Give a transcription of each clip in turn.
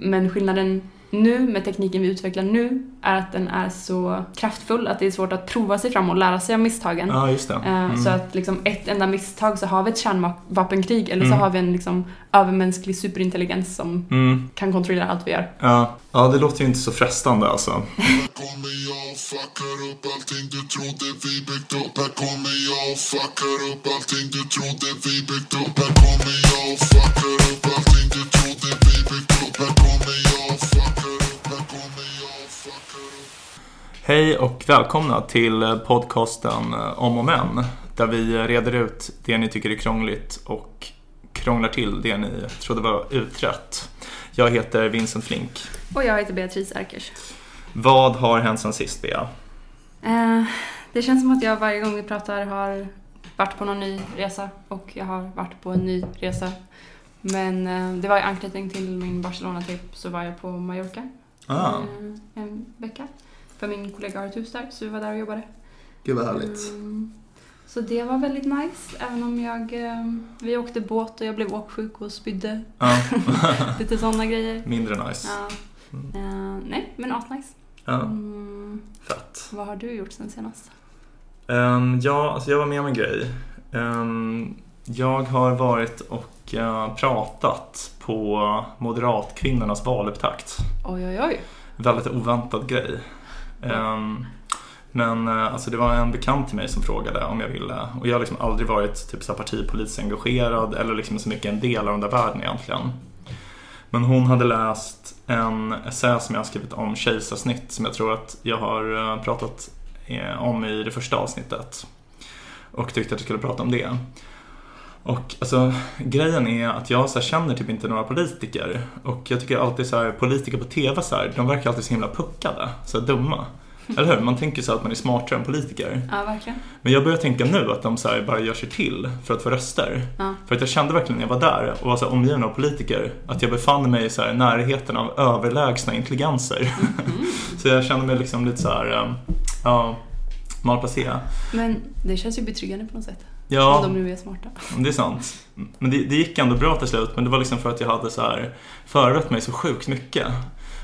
Men skillnaden nu med tekniken vi utvecklar nu är att den är så kraftfull att det är svårt att prova sig fram och lära sig av misstagen. Ja, just det. Eh, Mm. Så att liksom ett enda misstag så har vi ett kärnvapenkrig eller så Mm. har vi en liksom övermänsklig superintelligens som Mm. kan kontrollera allt vi gör. Ja. ja, det låter ju inte så frestande alltså. Hej och välkomna till podcasten eh, Om och Men. Där vi reder ut det ni tycker är krångligt och krånglar till det ni trodde var utrett. Jag heter Vincent Flink. Och jag heter Beatrice Erkers. Vad har hänt sen sist, Bea? Eh, det känns som att jag varje gång vi pratar har varit på någon ny resa och jag har varit på en ny resa. Men eh, det var i anknytning till min Barcelona-trip så var jag på Mallorca Ah, eh, en vecka. För min kollega har ett hus där så vi var där och jobbade. gud vad Mm, så det var väldigt nice även om jag, eh, vi åkte båt och jag blev åksjuk och spydde. Ja, Lite sådana grejer. mindre nice. Ja. Eh, nej, men asnice. Ja, Mm, fett. vad har du gjort sen senast? Ehm, ja, alltså jag var med om en grej. Ehm, jag har varit och eh, pratat på Moderatkvinnornas valupptakt. Oj, oj, oj. Väldigt oväntad grej. Ehm, men eh, alltså det var en bekant till mig som frågade om jag ville. Och jag har liksom aldrig varit typ så här partipolitiskt engagerad eller liksom så mycket en del av den där världen egentligen. Men hon hade läst en essä som jag har skrivit om kejsarsnitt som jag tror att jag har eh, pratat eh, om i det första avsnittet. Och tyckte att jag skulle prata om det. Och alltså, grejen är att jag så här, känner typ inte några politiker. Och jag tycker alltid så här, politiker på TV, så här, de verkar alltid så himla puckade, så här, dumma. Eller hur? Man tänker så att man är smartare än politiker. Ja, verkligen. Men jag börjar tänka nu att de så här, bara gör sig till för att få röster. Ja. För att jag kände verkligen när jag var där och var så omgiven av politiker att jag befann mig i så här, närheten av överlägsna intelligenser. så jag kände mig liksom lite så här, eh, ja, malplacé. Men det känns ju betryggande på något sätt. Ja, Om de nu är smarta. det är sant. Men det, det gick ändå bra till slut, men det var liksom för att jag hade så här förberett mig så sjukt mycket.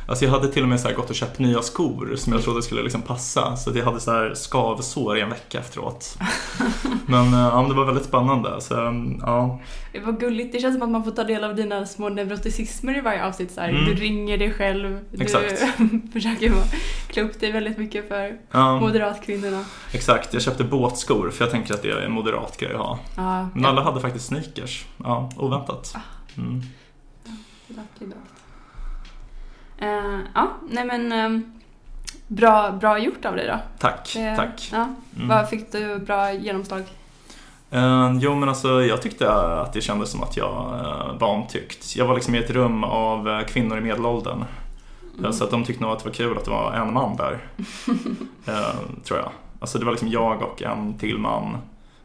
Alltså jag hade till och med så gått och köpt nya skor som jag trodde skulle liksom passa. Så jag hade så här skavsår i en vecka efteråt. Men eh, ja, det var väldigt spännande. Så ja, Det var gulligt. Det känns som att man får ta del av dina små neuroticismer i varje avsnitt. Så. Mm. Du ringer dig själv. Du försöker klä upp dig väldigt mycket för ja moderatkvinnorna. exakt. Jag köpte båtskor för jag tänker att det är en moderat grej att ha. Ja, Men alla hade faktiskt sneakers. Ja, oväntat. Mm. det lät liberalt. Eh, ja, nej men ehm, bra, bra gjort av dig då. Tack, Det- tack. Ja. Mm. Vad fick du bra genomslag? Eh, jo men alltså jag tyckte att det kändes som att jag uh, var omtyckt. Jag var liksom i ett rum av eh, kvinnor i medelåldern. Mm. Så att de tyckte nog att det var kul att det var en man där. Eh, tror jag. Alltså det var liksom jag och en till man.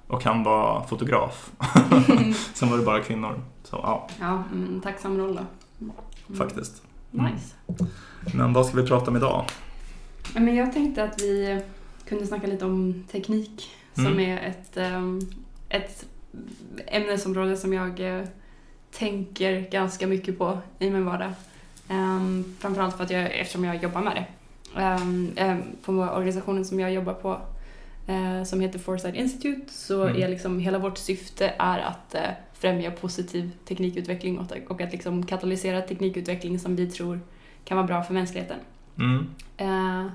Och han var fotograf. Sen var det bara kvinnor. Så ja, Ja, mm, tacksam roll då. Mm. faktiskt. Mm. Nice. Men vad ska vi prata om idag? Men jag tänkte att vi kunde snacka lite om teknik som Mm. är ett, ehm, ett ämnesområde som jag eh, tänker ganska mycket på i min vardag. Um, framförallt för att jag, eftersom jag jobbar med det. Ehm, ehm, på organisationen som jag jobbar på eh, som heter Foresight Institute så Mm. är liksom hela vårt syfte är att eh, främja positiv teknikutveckling och, att liksom katalysera teknikutveckling som vi tror kan vara bra för mänskligheten. Mm. Eh,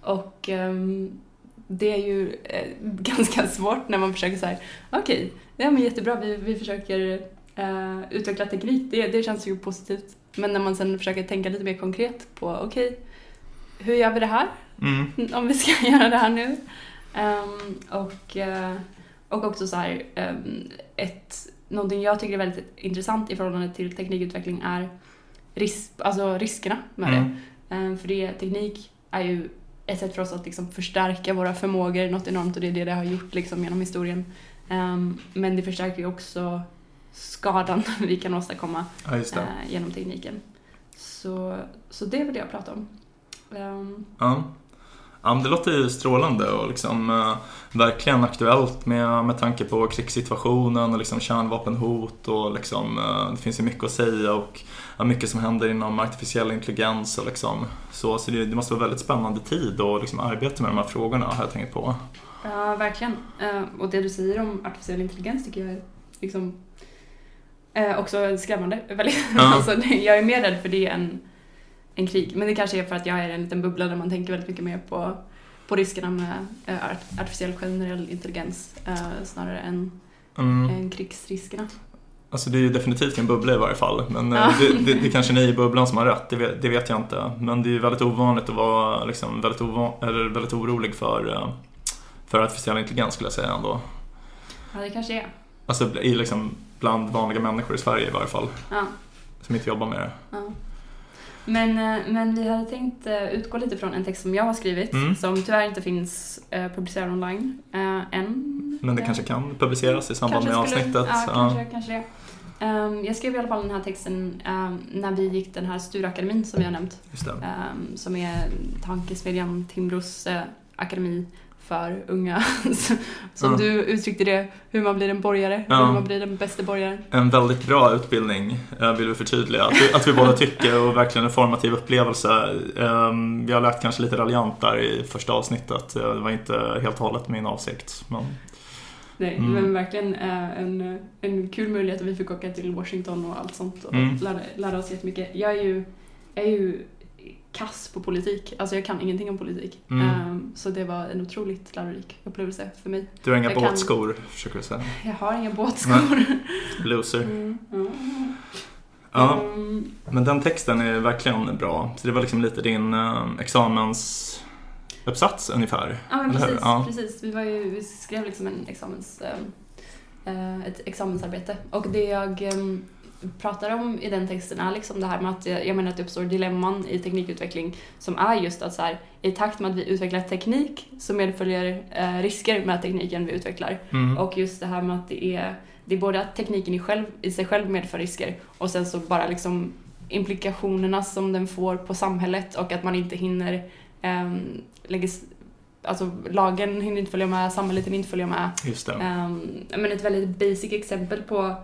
och ehm, det är ju eh, ganska svårt när man försöker säga okej, ja men jättebra, vi, vi försöker eh, utveckla teknik, det, det känns ju positivt. Men när man sen försöker tänka lite mer konkret på okej, hur gör vi det här? Mm. Om vi ska göra det här nu. Ehm, och, eh, och också så här, um, ett, någonting jag tycker är väldigt intressant i förhållande till teknikutveckling är risk, alltså riskerna med det. Mm. Eh, För det, teknik är ju ett sätt för oss att liksom förstärka våra förmågor något enormt och det är det det har gjort liksom genom historien. Ehm, Men det förstärker ju också skadan vi kan åstadkomma Ja, det. eh, genom tekniken. Så, så det vill jag prata om. Ehm, Ja. Ja, det låter ju strålande och liksom, eh, verkligen aktuellt med, med tanke på krigssituationen och liksom kärnvapenhot och liksom, eh, det finns ju mycket att säga och ja, mycket som händer inom artificiell intelligens och liksom, så, så det, det måste vara väldigt spännande tid att liksom arbeta med de här frågorna har jag tänkt på. Ja, verkligen. Eh, och det du säger om artificiell intelligens tycker jag är liksom eh, också skrämmande. Väldigt. Ja. alltså, jag är mer rädd för det än, än krig. Men det kanske är för att jag är i en liten bubbla där man tänker väldigt mycket mer på, på riskerna med eh, art- artificiell generell intelligens eh, snarare än, Mm. än krigsriskerna. Alltså det är ju definitivt en bubbla i varje fall. Men eh, Ja. det, det, det kanske är ni i bubblan som har rätt, det vet, det vet jag inte. Men det är ju väldigt ovanligt att vara liksom väldigt, ovan, eller väldigt orolig för, eh, för artificiell intelligens skulle jag säga ändå. Ja, det kanske är. Alltså i liksom bland vanliga människor i Sverige i varje fall, Ja. som inte jobbar med det. Ja. Men, eh, men vi hade tänkt eh, utgå lite från en text som jag har skrivit Mm. som tyvärr inte finns eh, publicerad online än. Men det kanske kan publiceras i samband med kanske skulle- avsnittet. Ja, kanske, kanske det. Ehm, jag skrev i alla fall den här texten ehm, när vi gick den här Sturakademin som vi har nämnt. Ehm, som är tankesmedjan Timbros eh, akademi för unga. som Ja. du uttryckte det, hur man blir en borgare, Ja. hur man blir den bästa borgaren. En väldigt bra utbildning eh, vill vi förtydliga. Att vi, att vi båda tycker och verkligen en formativ upplevelse. Ehm, Vi har lagt kanske lite raljant där i första avsnittet. Eh, Det var inte helt och hållet min avsikt. Men Nej, Mm. men verkligen eh, en, en kul möjlighet att vi fick åka till Washington och allt sånt och Mm. lära, lära oss jättemycket. Jag är ju, jag är ju kass på politik, alltså jag kan ingenting om politik. Mm. Ehm, så det var en otroligt lärorik upplevelse för mig. du har inga Jag kan- båtskor, försöker du säga. Jag har inga båtskor. Loser. Mm. Mm. Ja, Ehm, men den texten är verkligen bra. Så det var liksom lite din eh, examensuppsats ungefär. Ja men precis, Ja. precis. Vi, var ju, vi skrev liksom en examens, ehm, eh, ett examensarbete. Och det jag ehm, pratar om i den texten är liksom det här med att jag, menar att det uppstår dilemman i teknikutveckling som är just att så här, i takt med att vi utvecklar teknik så medföljer eh, risker med tekniken vi utvecklar. Mm. Och just det här med att det är, det är både att tekniken i, själv, i sig själv medför risker och sen så bara liksom implikationerna som den får på samhället och att man inte hinner um, lägga, s- alltså lagen hinner inte följa med, samhället hinner inte följa med. Just det. Um, men ett väldigt basic exempel på,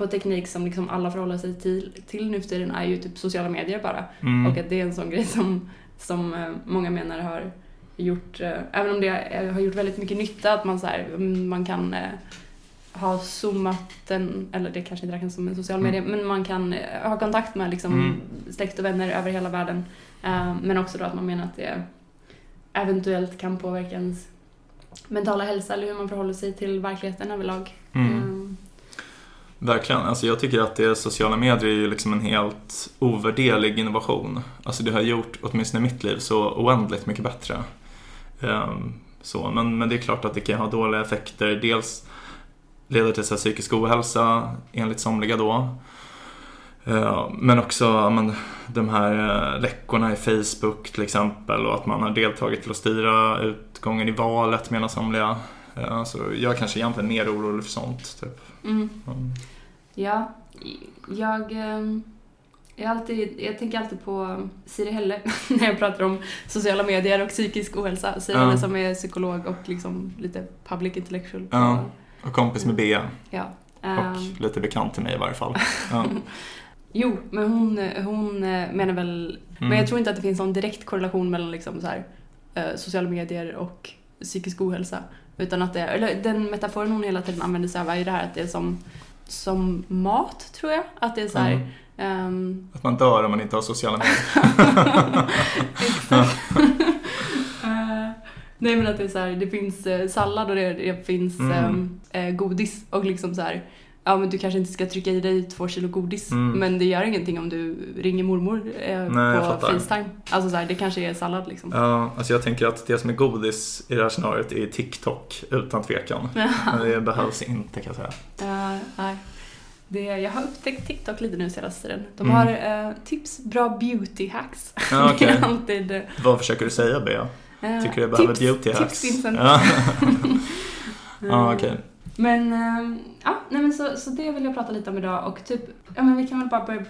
på teknik som liksom alla förhåller sig till, till nu för tiden är ju typ sociala medier bara. Mm. Och att det är en sån grej som, som eh, många menar har gjort, eh, även om det har gjort väldigt mycket nytta, att man, så här, mm, man kan eh, ha zoomat en, eller det kanske inte räknas som en social Mm. media, men man kan ha kontakt med liksom, Mm. släkt och vänner över hela världen. Men också då att man menar att det eventuellt kan påverka ens mentala hälsa eller hur man förhåller sig till verkligheten överlag. Mm. Verkligen. Alltså jag tycker att det sociala medier är ju liksom en helt ovärderlig innovation. Alltså det har gjort, åtminstone i mitt liv, så oändligt mycket bättre. Um, så. Men, men det är klart att det kan ha dåliga effekter. Dels leder till så här psykisk ohälsa, enligt somliga då. Ehm, men också men, de här eh, läckorna i Facebook till exempel och att man har deltagit till att styra utgången i valet menar somliga. Ehm, Så jag är kanske egentligen mer orolig för sånt. Typ. mm. Mm. Ja, jag, ehm, jag, alltid, jag tänker alltid på Siri Helle när jag pratar om sociala medier och psykisk ohälsa. Siri. Helle som är psykolog och liksom lite public intellectual. Ja. Och kompis med Bea. ja. Och Ehm, lite bekant till mig i varje fall. Ja. jo, men hon, hon eh, menar väl... Men Mm. jag tror inte att det finns någon direkt korrelation mellan liksom så här, eh, sociala medier och psykisk ohälsa. Utan att det, eller den metaforen hon hela tiden använder sig av är ju det här att det är som, som mat, tror jag. Att det är så här, Mm. ehm, Att man dör om man inte har sociala medier. Eh, nej men att det är så här, det finns eh, sallad och det, det finns Mm. eh, godis och liksom så här. Ja men du kanske inte ska trycka i dig två kilo godis Mm. men det gör ingenting om du ringer mormor eh, Nej, på. Facetime. Alltså så här, det kanske är sallad liksom. Ja, alltså jag tänker att det som är godis i det här scenariot är TikTok utan tvekan. Men det behövs inte kan jag säga. Eh, nej. Det, jag har upptäckt TikTok lite nu senaste tiden. De Mm. har eh, tips, bra beauty hacks. Ja, är alltid... eh, Vad försöker du säga Bea? Tycker du jag behöver tips, beauty hacks? Tips Vincent. Ja, ja okej. Men, ehm, ja, nej men så, så det vill jag prata lite om idag och typ, ja men vi kan väl bara börja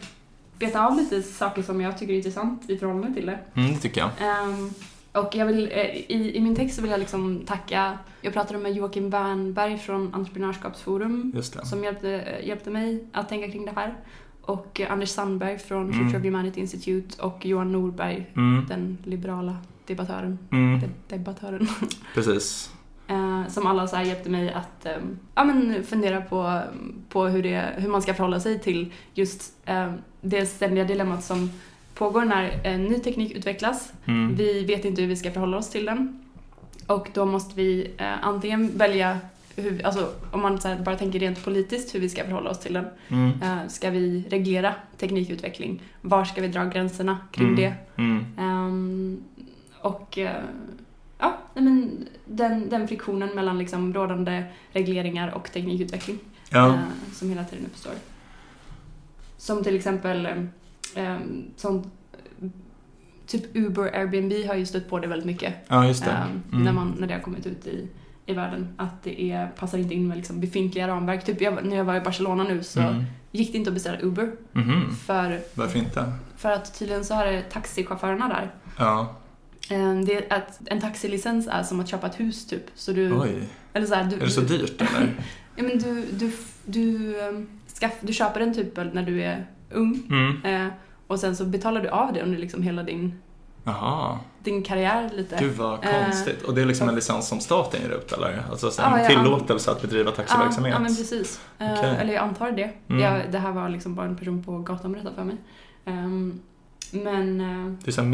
beta av lite saker som jag tycker är intressant i förhållande till det. Mm, det tycker jag. Ehm, Och jag vill, eh, i, i min text så vill jag liksom tacka, jag pratade med Joakim Wernberg från Entreprenörskapsforum som hjälpte, eh, hjälpte mig att tänka kring det här. Och eh, Anders Sandberg från Mm. Future of Humanity Institute och Johan Norberg, Mm. den liberala debattören. Mm. De- debattören. Precis. Eh, som alla så hjälpte mig att eh, ja, men fundera på, på hur, det, hur man ska förhålla sig till just eh, det ständiga dilemmat som pågår när eh, ny teknik utvecklas. Mm. Vi vet inte hur vi ska förhålla oss till den. Och då måste vi eh, antingen välja, hur, alltså, om man här, bara tänker rent politiskt hur vi ska förhålla oss till den. Mm. Eh, ska vi reglera teknikutveckling? Var ska vi dra gränserna kring Mm. det? Mm. Ehm, och eh, ja, nej, men den, den friktionen mellan liksom rådande regleringar och teknikutveckling Ja. eh, som hela tiden uppstår. Som till exempel eh, sånt, typ Uber, Airbnb har ju stött på det väldigt mycket ja, just det. ehm, Mm. när, man, när det har kommit ut i, i världen. Att det är, passar inte in med liksom befintliga ramverk. Typ jag, när jag var i Barcelona nu så Mm. gick det inte att beställa Uber Mhm. för, Varför inte? för att tydligen så har det taxichaufförerna där Ja. Eh, Det är att en taxilicens är som att köpa ett hus typ. Så du, Oj. eller så här, du, Är det så dyrt eller? ja, men du, du, du, ehm, skaff, du köper den typ när du är ung Mm. eh, och sen så betalar du av det under liksom hela din, Jaha. din karriär lite. Gud vad Eh, konstigt. Och det är liksom en licens som staten ger ut eller? Alltså en ja, tillåtelse att bedriva ja, taxiverksamhet? ja, men precis. Eh, Okej. Eller jag antar det. Mm. Jag, det här var liksom bara en person på gatan berättade för mig. Ehm, men... eh, Det är så här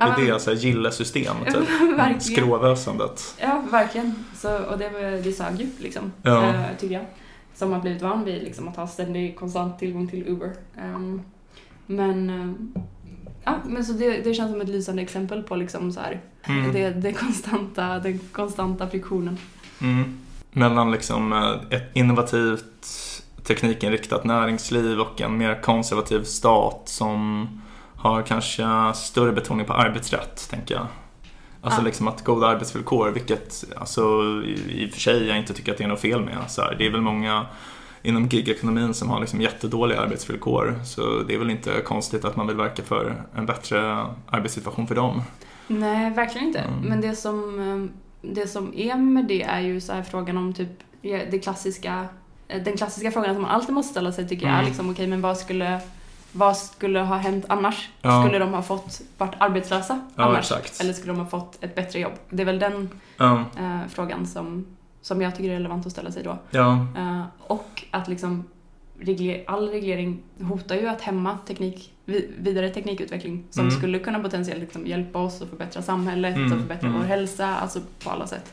medeltida Ja, det så här gillesystem typ. Skråväsendet. Ja, verkligen. Så, och det, var- det sög ju liksom, Ja. eh, tycker jag. Som har blivit van vid liksom, att ha ständig konstant tillgång till Uber. Ehm, men eh, ja, men så det, det känns som ett lysande exempel på liksom, så här, Mm. det, det konstanta, den konstanta friktionen. Mm. Mellan liksom eh, ett innovativt teknikinriktat näringsliv och en mer konservativ stat som har kanske större betoning på arbetsrätt, tänker jag. Alltså Ja. liksom att goda arbetsvillkor, vilket alltså, i, i och för sig jag inte tycker att det är något fel med. Så här, det är väl många inom gigekonomin som har liksom jättedåliga arbetsvillkor. Så det är väl inte konstigt att man vill verka för en bättre arbetssituation för dem. Nej, verkligen inte. Mm. Men det som, eh, det som är med det är ju så här frågan om typ det klassiska, eh, den klassiska frågan som man alltid måste ställa sig tycker jag är Mm. liksom okej men vad skulle, vad skulle ha hänt annars? Ja. Skulle de ha fått varit arbetslösa Ja, annars? exakt. Eller skulle de ha fått ett bättre jobb? Det är väl den Ja, eh, frågan som, som jag tycker är relevant att ställa sig då. Eh, och att liksom regler, all reglering hotar ju att hämma teknik, vi- vidare teknikutveckling som Mm. skulle kunna potentiellt liksom hjälpa oss att förbättra samhället Mm, och förbättra mm. vår hälsa, alltså på alla sätt.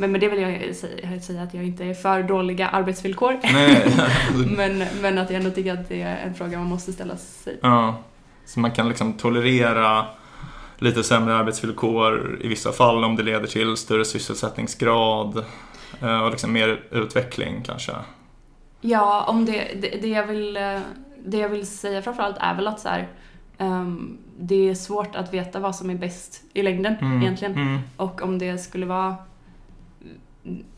Men med det vill jag säga, säga att jag inte är för dåliga arbetsvillkor. men, men att jag ändå tycker att det är en fråga man måste ställa sig. Ja, så man kan liksom tolerera lite sämre arbetsvillkor i vissa fall om det leder till större sysselsättningsgrad eh, och liksom mer utveckling kanske. Ja, om det, det, det, jag vill, det jag vill säga framförallt är väl att så här, ehm, det är svårt att veta vad som är bäst i längden Mm, egentligen. Mm, Och om det skulle vara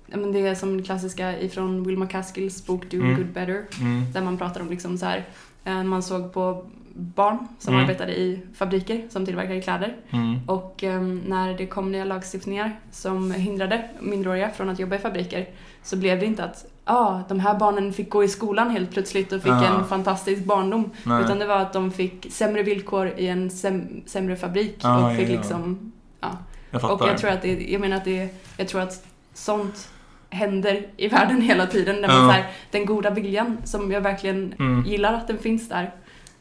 men det är som det klassiska ifrån Will McCaskills bok Do Mm. Good Better mm, där man pratar om liksom så här, eh, man såg på barn som Mm. arbetade i fabriker som tillverkade kläder mm, och eh, när det kom nya lagstiftningar som hindrade minderåriga från att jobba i fabriker så blev det inte att ah, de här barnen fick gå i skolan helt plötsligt och fick Ah. en fantastisk barndom nej. utan det var att de fick sämre villkor i en säm- sämre fabrik Ah, och fick ja, ja. liksom jag fattar. och jag tror att det, jag menar att det, jag tror att sånt händer i världen hela tiden. Ja. man så här, den goda viljan som jag verkligen Mm, gillar att den finns där.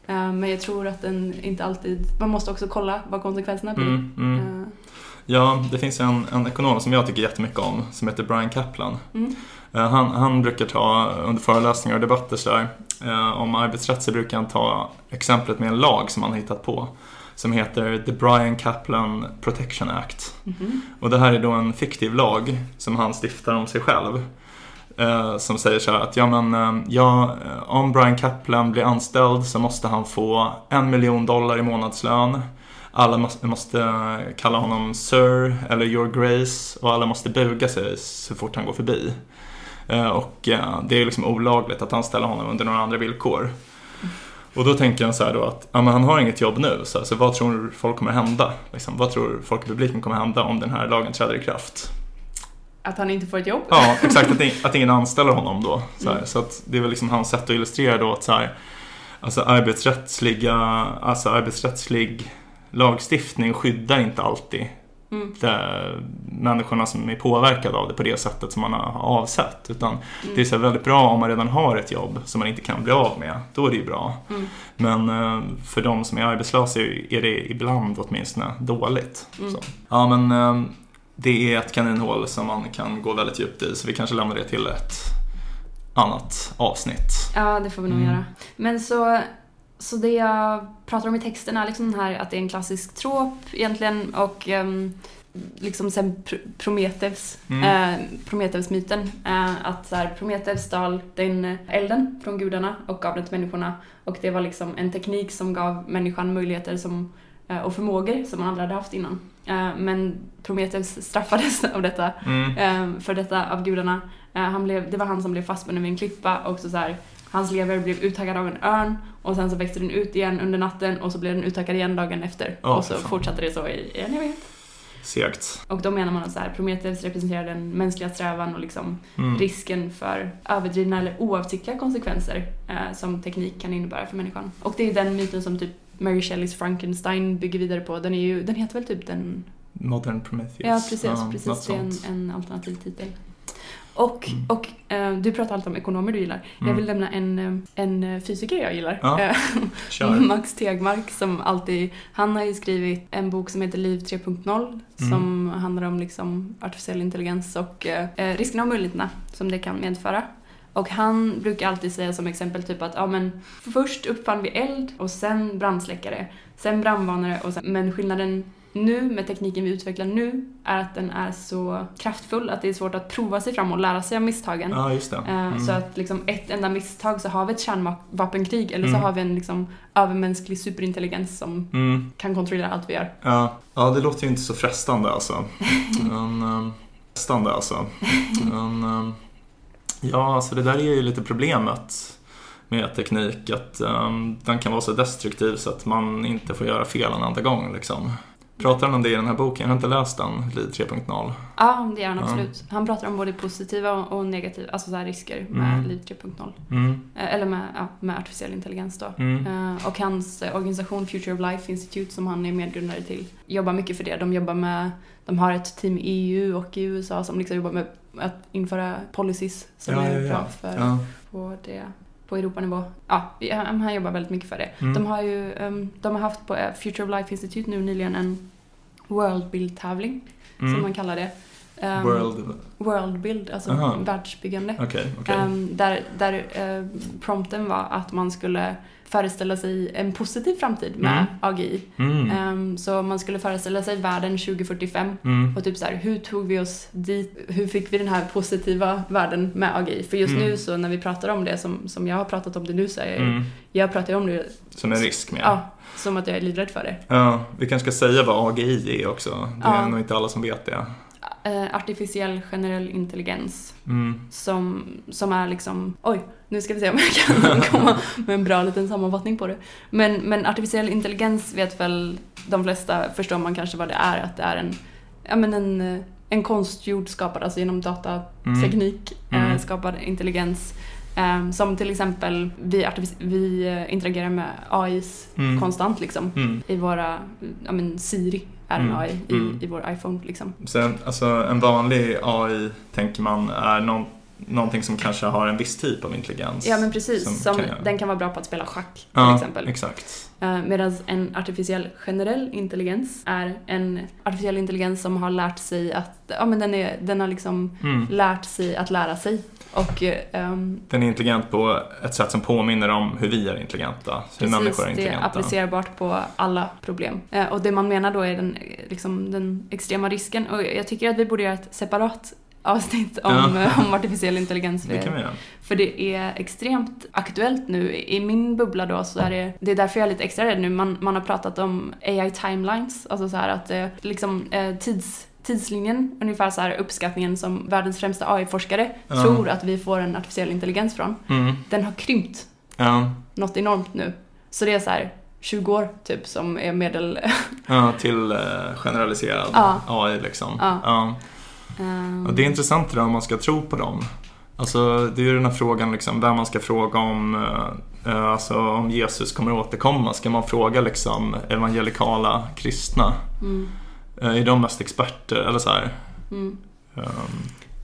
Eh, Men jag tror att den inte alltid, man måste också kolla vad konsekvenserna blir. mm, mm. Eh, Ja, det finns en, en ekonom som jag tycker jättemycket om som heter Brian Kaplan. Eh, Han, han brukar ta, under föreläsningar och debatter så där, eh, om arbetsrätt så brukar han ta exemplet med en lag som han har hittat på. Som heter The Brian Kaplan Protection Act. mhm. Och det här är då en fiktiv lag som han stiftar om sig själv. Eh, som säger så här att ja, men, eh, ja, eh, om Brian Kaplan blir anställd så måste han få en miljon dollar i månadslön. Alla måste, måste kalla honom Sir eller Your Grace och alla måste buga sig så fort han går förbi. Eh, och eh, det är liksom olagligt att anställa honom under några andra villkor. Och då tänker jag så här då att ja, men han har inget jobb nu, så, här, så vad tror folk kommer hända? Liksom, vad tror folk i publiken kommer hända om den här lagen träder i kraft? Att han inte får ett jobb? Ja, exakt. Att, ing- att ingen anställer honom då. Så, här, Mm. så att det är väl liksom hans sätt att illustrera då att så här, alltså arbetsrättsliga, alltså arbetsrättslig lagstiftning skyddar inte alltid Mm. människorna som är påverkade av det på det sättet som man har avsett. Utan Mm. det är så väldigt bra om man redan har ett jobb som man inte kan bli av med. Då är det ju bra. Mm. Men eh, för de som är arbetslösa är det ibland åtminstone dåligt. Mm. Ja, men eh, det är ett kaninhål som man kan gå väldigt djupt i så vi kanske lämnar det till ett annat avsnitt. Ja, det får vi nog Mm. göra. Men så, så det jag pratar om i texten är liksom den här att det är en klassisk trop egentligen och um, liksom sen Pr- Prometheus, Mm. eh, Prometheus-myten. Eh, att så här, Prometheus stal den elden från gudarna och gav den till människorna och det var liksom en teknik som gav människan möjligheter som, eh, och förmågor som man aldrig hade haft innan. Eh, men Prometheus straffades av detta Mm. eh, för detta av gudarna. Eh, han blev, det var han som blev fastbunden vid en klippa och så, så här, hans lever blev uttaggad av en örn och sen så växte den ut igen under natten och så blev den uttaggad igen dagen efter. Ja, och så fortsatte det så i en evighet. Segt. Och då menar man att så här, Prometheus representerar den mänskliga strävan och liksom Mm. risken för överdrivna eller oavsiktliga konsekvenser eh, som teknik kan innebära för människan. Och det är den myten som typ Mary Shelleys Frankenstein bygger vidare på. Den, är ju, den heter väl typ den Modern Prometheus. Ja, precis. något precis det är en, en alternativ titel. Och, Mm. och eh, du pratar alltid om ekonomer du gillar. Jag Mm. vill nämna en, eh, en eh, fysiker jag gillar. Ja, Eh. Max Tegmark som alltid, han har ju skrivit en bok som heter Liv 3.0 som handlar om liksom artificiell intelligens och eh, riskerna och möjligheterna som det kan medföra. Och han brukar alltid säga som exempel typ att ja men först uppfann vi eld och sen brandsläckare, sen brandvarnare och sen, men skillnaden nu med tekniken vi utvecklar nu är att den är så kraftfull att det är svårt att prova sig fram och lära sig av misstagen. Ja, just det. Eh, Mm. Så att liksom ett enda misstag så har vi ett kärnvapenkrig eller så Mm. har vi en liksom övermänsklig superintelligens som Mm. kan kontrollera allt vi gör. Ja. ja, det låter ju inte så frestande alltså. Men, um, frestande alltså. Men, um, ja, alltså det där är ju lite problemet med teknik. Att um, den kan vara så destruktiv så att man inte får göra fel en andra gång. Liksom. Pratar han om det i den här boken? Jag har inte läst den, Liv 3.0. Ja, det gör han absolut. Han pratar om både positiva och negativa, alltså så här risker med Mm. Liv 3.0. Mm. Eh, Eller med, ja, med artificiell intelligens då. Mm. Eh, Och hans eh, organisation Future of Life Institute som han är medgrundare till jobbar mycket för det. De jobbar med, de har ett team i EU och i USA som liksom jobbar med att införa policies som Ja, är ja, bra för Ja. på, det, på Europanivå. Ja, han jobbar väldigt mycket för det. Mm. De har ju ehm, de har haft på Future of Life Institute nu nyligen en Worldbuild-tävling som Mm. man kallar det. Ehm, World... Worldbuild, alltså Aha. världsbyggande. Okej, okej. Ehm, där där eh, prompten var att man skulle föreställa sig en positiv framtid med Mm. AGI. Mm. Ehm, så man skulle föreställa sig världen 2045 Mm. och typ så här, hur tog vi oss dit? Hur fick vi den här positiva världen med AGI? För just Mm. nu så när vi pratar om det som, som jag har pratat om det nu så är jag, Mm. jag pratar ju om det Som en risk med. ja, som att jag är livrädd för det. Ja, vi kanske ska säga vad AGI är också. Det är Ja. nog inte alla som vet det. Eh, artificiell generell intelligens Mm. som, som är liksom, oj, nu ska vi se om jag kan komma med en bra liten sammanfattning på det. Men, men artificiell intelligens vet väl de flesta, förstår man kanske vad det är, att det är en, ja men en, eh, en konstgjord skapad, alltså genom datateknik Mm. eh, Mm. skapad intelligens. Eh, som till exempel, vi, vi eh, interagerar med AIs Mm. konstant liksom. Mm. I våra, ja men Siri är en Mm. AI i, Mm. i vår iPhone liksom. Sen, alltså, en vanlig AI, tänker man, är någon, någonting som kanske har en viss typ av intelligens. Ja men precis, Som som, kan den kan vara bra på att spela schack till Ja, exempel. exakt. Eh, Medan en artificiell generell intelligens är en artificiell intelligens som har lärt sig att, ja men den, är, den har liksom Mm. lärt sig att lära sig. Och ehm, Den är intelligent på ett sätt som påminner om hur vi är intelligenta. Hur människor är precis, det är intelligenta. applicerbart på alla problem. Eh, Och det man menar då är den, liksom, den extrema risken. Och jag tycker att vi borde göra ett separat avsnitt om, Ja. om artificiell intelligens. Det kan vi göra. För det är extremt aktuellt nu. I min bubbla då så är det, det är därför jag är lite extra rädd nu. Man, man har pratat om AI timelines, alltså så här att eh, liksom eh, tids, tidslinjen, ungefär så här uppskattningen som världens främsta AI-forskare Ja. tror att vi får en artificiell intelligens från. Mm. Den har krympt Ja. något enormt nu. Så det är så här 20 år typ som är medel... Ja, till eh, generaliserad Ja. AI liksom. Ehm, Och det är intressant det där om man ska tro på dem. Alltså, det är ju den här frågan liksom, vem man ska fråga om, eh, eh, alltså, om Jesus kommer återkomma. Ska man fråga liksom evangelikala kristna? mm, Eh, är de mest experter? Eller så här. mm. ehm,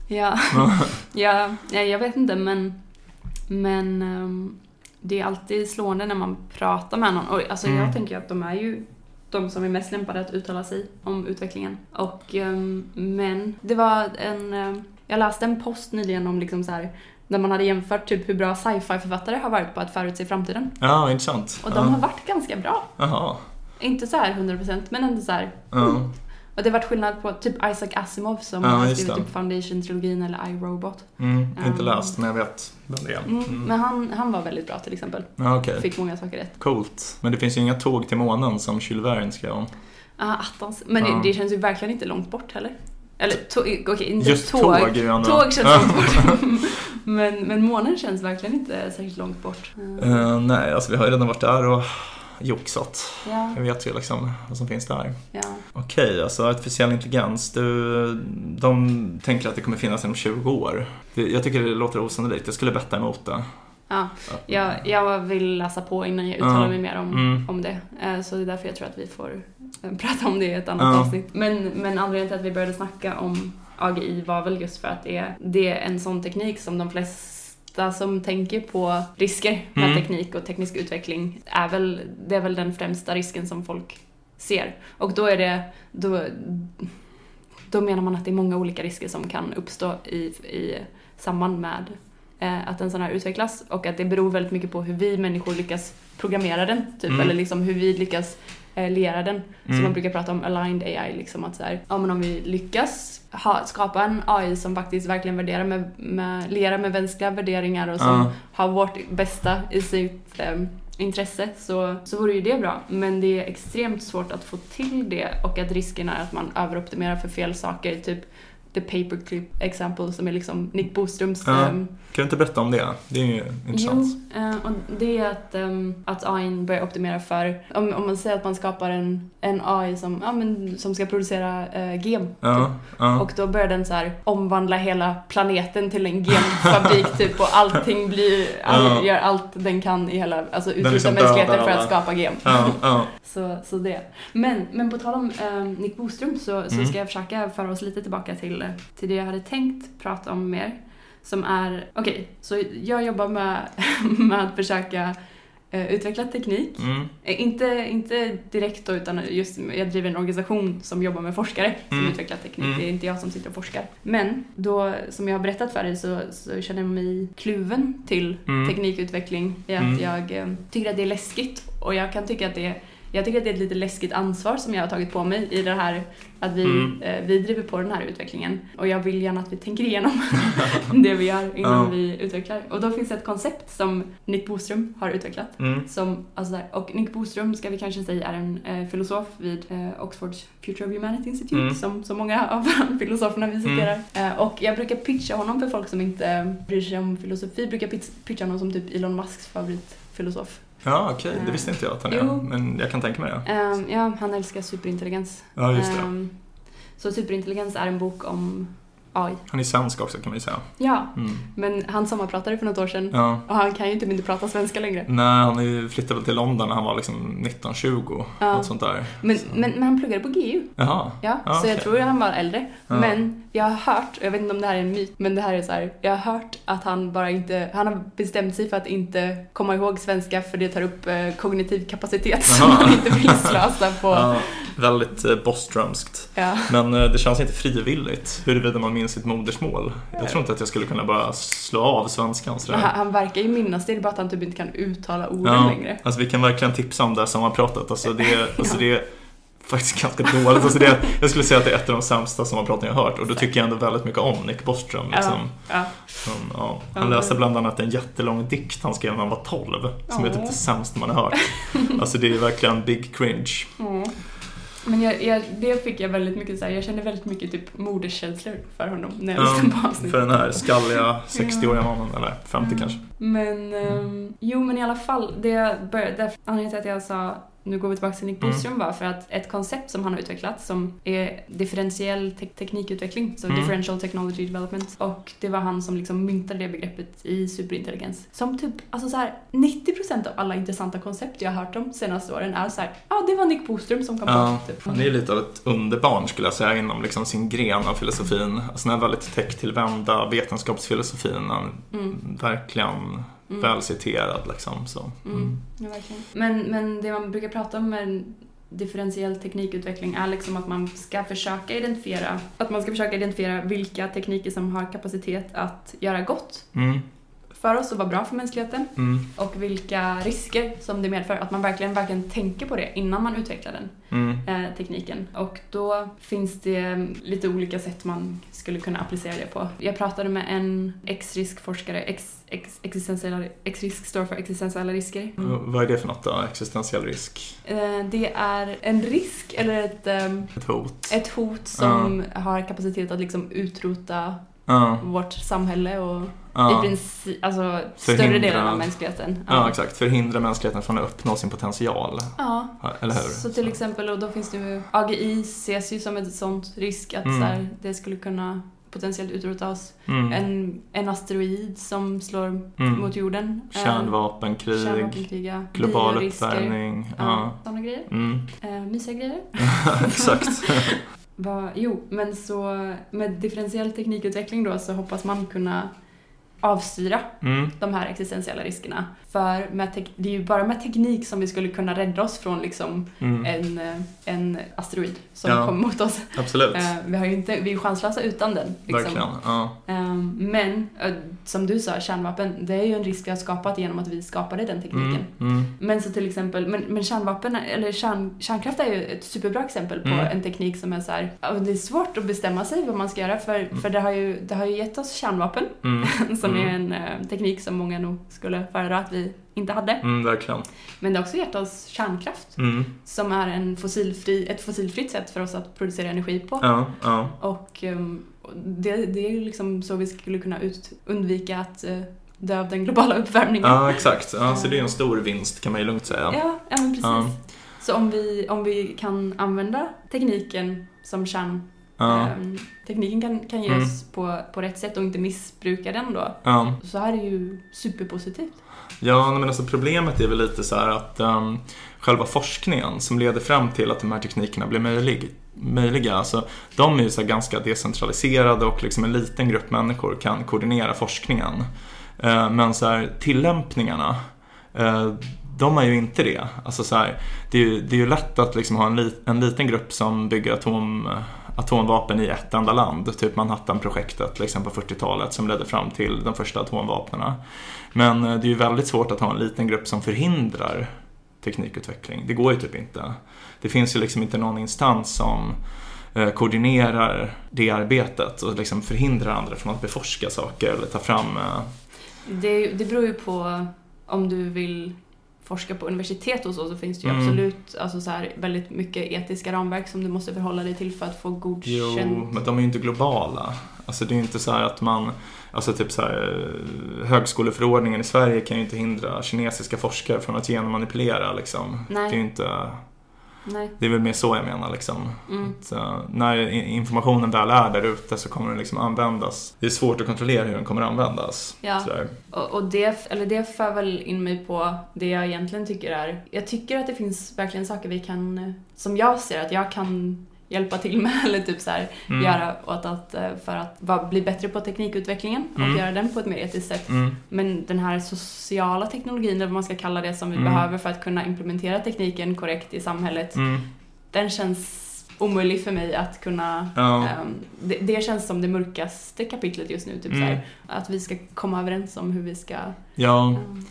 Ja, ja, ja, jag vet inte men, men ehm, det är alltid slående när man pratar med någon. Och, alltså, Mm. Jag tänker att de är ju de som är mest lämpade att uttala sig om utvecklingen. Och, ehm, men det var en, ehm, jag läste en post nyligen om liksom så här, där man hade jämfört typ hur bra sci-fi författare har varit på att förutse framtiden. ja, intressant. Och de har varit ganska bra. Jaha. Inte så här 100% men ändå så här. Ja. Och det har varit skillnad på typ Isaac Asimov som Ja, har skrivit typ Foundation-trilogin eller iRobot. Mm, inte Um, läst, men jag vet vem det är. Mm, Mm. Men han, han var väldigt bra till exempel. Ja, okej. Fick många saker rätt. Coolt. Men det finns ju inga tåg till månen som Jules Verne skrev om. Ah, attans. Men det, det känns ju verkligen inte långt bort heller. Eller tåg, okej inte Just tåg. tåg. Tåg känns långt bort. men, men månen känns verkligen inte särskilt långt bort. Eh, nej, alltså vi har ju redan varit där och joxat. Ja, Jag vet ju liksom vad som finns där. ja. Okej, alltså artificiell intelligens. Du, de tänker att det kommer finnas inom 20 år. Jag tycker det låter osannolikt. Jag skulle betta emot det. ja. Jag, jag vill läsa på innan jag uttalar mig mer om, Mm. om det. Eh, Så det är därför jag tror att vi får eh, prata om det i ett annat Ja. avsnitt. Men, men anledningen till att vi började snacka om AGI var väl just för att det är, det är en sån teknik som de flesta som tänker på risker med Mm. teknik och teknisk utveckling är väl, det är väl den främsta risken som folk ser. Och då är det, då, då menar man att det är många olika risker som kan uppstå i, i samband med eh, att en sån här utvecklas och att det beror väldigt mycket på hur vi människor lyckas programmera den, typ, Mm. eller liksom hur vi lyckas eh, lera den. Så Mm. man brukar prata om aligned AI, liksom att så här, ja men om vi lyckas ha, skapa en AI som faktiskt verkligen värderar med, med, lerar med mänskliga värderingar och som Ja. har vårt bästa i sitt eh, intresse så, så vore ju det bra. Men det är extremt svårt att få till det och att risken är att man överoptimerar för fel saker. Typ the paperclip example som är liksom Nick Boströms Ja. ehm, Kan du inte berätta om det? Det är ju intressant. Jo, eh, och det är att, um, att AI börjar optimera för, om, om man säger att man skapar en, en AI som, ja, men, som ska producera eh, gem. Typ. Ja, ja. Och då börjar den så här omvandla hela planeten till en genfabrik typ och allting blir, all, Ja. gör allt den kan i hela, alltså utrota liksom mänskligheten dödar för att skapa gem. ja, ja. Så, så det. Men, men på tal om eh, Nick Boström så, så Mm. ska jag försöka föra oss lite tillbaka till, till det jag hade tänkt prata om mer. Som är, okej, så jag jobbar med, med att försöka eh, utveckla teknik. Mm. Eh, Inte, inte direkt då, utan just jag driver en organisation som jobbar med forskare som Mm. utvecklar teknik. Mm. Det är inte jag som sitter och forskar. Men då, som jag har berättat för dig, så, så känner jag mig kluven till Mm. teknikutveckling i att Mm. jag eh, tycker att det är läskigt och jag kan tycka att det är jag tycker att det är ett lite läskigt ansvar som jag har tagit på mig i det här att vi, Mm. eh, vi driver på den här utvecklingen. Och jag vill gärna att vi tänker igenom det vi gör innan Ja. vi utvecklar. Och då finns det ett koncept som Nick Boström har utvecklat. Mm. Som, alltså där, och Nick Boström ska vi kanske säga är en eh, filosof vid eh, Oxfords Future of Humanity Institute, Mm. som så många av filosoferna vi citerar. Eh, och jag brukar pitcha honom för folk som inte bryr sig om filosofi, brukar pitch- pitcha honom som typ Elon Musks favoritfilosof. Ja, okej. Det visste inte jag att han. Jo. Men jag kan tänka mig det. Ehm, ja, han älskar superintelligens. Ja, just det. Ehm, så superintelligens är en bok om AI. Han är svensk också kan man ju säga. Ja, Mm. men han sommarpratade för något år sedan Ja. och han kan ju typ inte prata svenska längre. Nej, han flyttade väl till London när han var liksom 19-20. Ja. Något sånt där. Men, Så. men, men han pluggade på GU. Jaha. Ja, Ja, så jag okej. tror att han var äldre. Ja. Men jag har hört, och jag vet inte om det här är en myt, men det här är så här. Jag har hört att han bara inte, han har bestämt sig för att inte komma ihåg svenska för det tar upp eh, kognitiv kapacitet som Jaha. han inte vill slösa på. Ja, väldigt eh, Boströmskt. Ja. Men eh, det känns inte frivilligt huruvida man minns sitt modersmål. Jag tror inte att jag skulle kunna bara slå av svenskan sådär. han, han verkar ju minnas det, det är bara att han typ inte kan uttala orden Ja, längre. alltså vi kan verkligen tipsa om det här sommarpratet. Alltså det, är- alltså det är faktiskt ganska dåligt. Alltså det, jag skulle säga att det är ett av de sämsta sommarpraten jag har hört. Och då tycker jag ändå väldigt mycket om Nick Boström. Liksom. Ja. Ja. Han läste bland annat en jättelång dikt han skrev när han var 12. Som är typ det sämsta man har hört. Alltså det är verkligen big cringe. Men jag, jag, det fick jag väldigt mycket så här, jag kände väldigt mycket typ moderskänslor för honom när jag Ja, lyssnade på avsnittet. För den här skalliga 60-åriga mannen, eller 50 Mm. kanske. Men, ehm, jo men i alla fall, det började, anledningen till att jag sa nu går vi tillbaka till Nick Mm. Boström var för att ett koncept som han har utvecklat som är differentiell te- teknikutveckling, så Mm. differential technology development. Och det var han som liksom myntade det begreppet i superintelligens. Som typ, alltså så här 90% av alla intressanta koncept jag har hört om senaste åren är så här, ja ah, det var Nick Boström som kom Ja, på typ. han är ju lite av ett underbarn skulle jag säga inom liksom sin gren av filosofin. Alltså den här väldigt tech-tillvända vetenskapsfilosofin. Han Mm. verkligen Mm. väl citerad liksom. Så. Mm, ja, verkligen. Men, men det man brukar prata om med differentiell teknikutveckling är liksom att man ska försöka identifiera att man ska försöka identifiera vilka tekniker som har kapacitet att göra gott Mm, för oss och vara bra för mänskligheten mm, och vilka risker som det medför. Att man verkligen, verkligen tänker på det innan man utvecklar den mm, eh, tekniken. Och då finns det lite olika sätt man skulle kunna applicera det på. Jag pratade med en X-risk-forskare, X, X, existentiella, X-risk står för existentiella risker. Och Vad är det för något då? Existentiell risk? Eh, Det är en risk eller ett, ehm, Ett hot? ett hot som har kapacitet att liksom utrota Ja, vårt samhälle och i ja. princip, alltså större Förhindra- delen av mänskligheten. ja, exakt. Förhindra mänskligheten från att uppnå sin potential. Ja. Ja, Eller hur? Så till exempel, och då finns det ju, AGI ses ju som ett sånt risk att Mm. så här, det skulle kunna potentiellt utrota oss. Mm. En, en asteroid som slår Mm. mot jorden. Eh, Kärnvapenkrig, Kärnvapenkrig, ja. global uppvärmning. Ja, Ja. sådana grejer. Mm. Eh, mysiga grejer. Exakt. Va, jo, men så med differentiell teknikutveckling då så hoppas man kunna avstyra Mm. de här existentiella riskerna. För det är ju bara med teknik som vi skulle kunna rädda oss från liksom Mm. en, eh, en asteroid som Ja. kommer mot oss. Absolut. Eh, vi, har ju inte, vi är chanslösa utan den. Liksom. Verkligen. Ja. Ehm, men eh, som du sa, kärnvapen, det är ju en risk vi har skapat genom att vi skapade den tekniken. Mm. Mm. Men så till exempel, men, men kärnvapen, eller kärn, kärnkraft är ju ett superbra exempel på Mm. en teknik som är så här, det är svårt att bestämma sig vad man ska göra för, för det, har ju, det har ju gett oss kärnvapen, Mm. som Mm. är en eh, teknik som många nog skulle föredra att vi inte hade. Mm, verkligen. Men det har också gett oss kärnkraft, Mm. som är en fossilfri, ett fossilfritt sätt för oss att producera energi på. Ja, ja. Och ehm, det, det är ju liksom så vi skulle kunna ut, undvika att uh, dö av den globala uppvärmningen. ja, exakt. Ja, så det är en stor vinst kan man ju lugnt säga. Ja, ja men precis. Ja. Så om vi, om vi kan använda tekniken som kärn... Ja, ehm, tekniken kan, kan ge Mm. på, på rätt sätt och inte missbruka den då. ja. Så är det ju superpositivt. Ja, men alltså problemet är väl lite så här att um, själva forskningen som leder fram till att de här teknikerna blir möjlig, möjliga, alltså, de är ju så här ganska decentraliserade och liksom en liten grupp människor kan koordinera forskningen. Eh, men så här, tillämpningarna, eh, de är ju inte det. Alltså så här, det, är ju, det är ju lätt att liksom ha en, li, en liten grupp som bygger atom, atomvapen i ett enda land. Typ Manhattan-projektet liksom på 40-talet som ledde fram till de första atomvapnen. Men eh, det är ju väldigt svårt att ha en liten grupp som förhindrar teknikutveckling. Det går ju typ inte. Det finns ju liksom inte någon instans som eh, koordinerar det arbetet och liksom förhindrar andra från att beforska saker eller ta fram eh, Det, det beror ju på om du vill forska på universitet och så, så finns det ju Mm. absolut alltså så här, väldigt mycket etiska ramverk som du måste förhålla dig till för att få Jo, godkänt. men de är ju inte globala. Alltså det är ju inte så här att man, alltså typ så här, högskoleförordningen i Sverige kan ju inte hindra kinesiska forskare från att genmanipulera liksom. Nej. Det är ju inte, Nej. det är väl mer så jag menar liksom. Mm. Att, eh, när informationen väl är där ute så kommer den liksom användas. Det är svårt att kontrollera hur den kommer användas. Ja. Och, och det, eller det för väl in mig på det jag egentligen tycker är... Jag tycker att det finns verkligen saker vi kan, eh, som jag ser att jag kan hjälpa till med eller typ så här, Mm. göra åt att, eh, för att vara, bli bättre på teknikutvecklingen och Mm. göra den på ett mer etiskt sätt. Mm. Men den här sociala teknologin, eller vad man ska kalla det, som vi Mm. behöver för att kunna implementera tekniken korrekt i samhället, Mm. den känns omöjlig för mig att kunna... Ja. ehm, det, det känns som det mörkaste kapitlet just nu, typ Mm. så här, att vi ska komma överens om hur vi ska... Ja, ehm,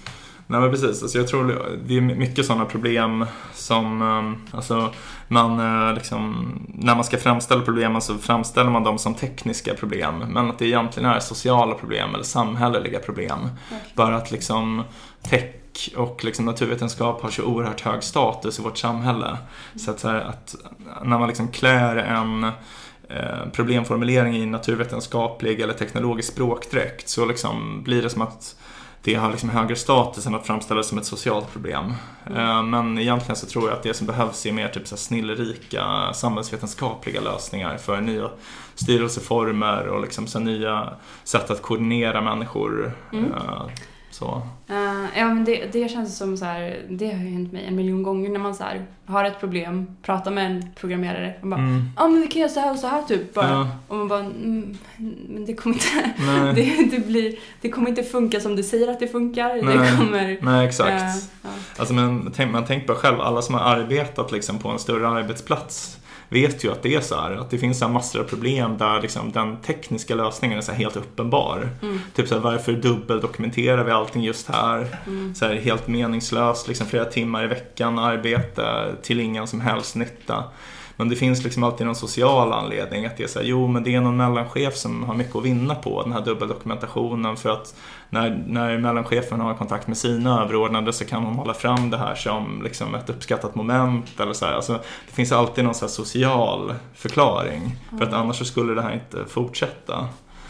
nej men precis. Alltså jag tror det är mycket sådana problem som, eh, alltså man eh, liksom, när man ska framställa problemen så framställer man dem som tekniska problem. Men att det egentligen är sociala problem eller samhälleliga problem. verkligen. Bara att liksom tech och liksom naturvetenskap har så oerhört hög status i vårt samhälle. Så att, så här, att när man liksom klär en eh, problemformulering i naturvetenskaplig eller teknologisk språkdräkt så liksom blir det som att det har liksom högre status än att framställa det som ett socialt problem. Eh, Men egentligen så tror jag att det som behövs är mer typ så snillrika samhällsvetenskapliga lösningar för nya styrelseformer och liksom så nya sätt att koordinera människor. Mm. Så. Eh, ja, men det, det känns som så här, det har ju hänt mig en miljon gånger när man så här, har ett problem, pratar med en programmerare och bara Mm. Ja men vi kan göra så här och så här typ bara. Ja, Och man bara mm, men det kommer inte, det, det, blir, det kommer inte funka som du säger att det funkar. Nej. Det kommer... nej, exakt. eh, ja. Alltså, men tänk, man tänker bara själv, alla som har arbetat liksom, på en större arbetsplats vet ju att det är så här, att det finns så massor av problem där liksom, den tekniska lösningen är så helt uppenbar. Mm, Typ så här, varför dubbeldokumenterar vi allting just här? mm, Så här, helt meningslöst, liksom flera timmar i veckan arbete till ingen som helst nytta. Men det finns liksom alltid någon social anledning att det är så här, jo men det är någon mellanchef som har mycket att vinna på den här dubbeldokumentationen för att när, när mellanchefen har kontakt med sina överordnade så kan hon hålla fram det här som liksom ett uppskattat moment eller så här. Alltså, det finns alltid någon så här social förklaring för att annars så skulle det här inte fortsätta.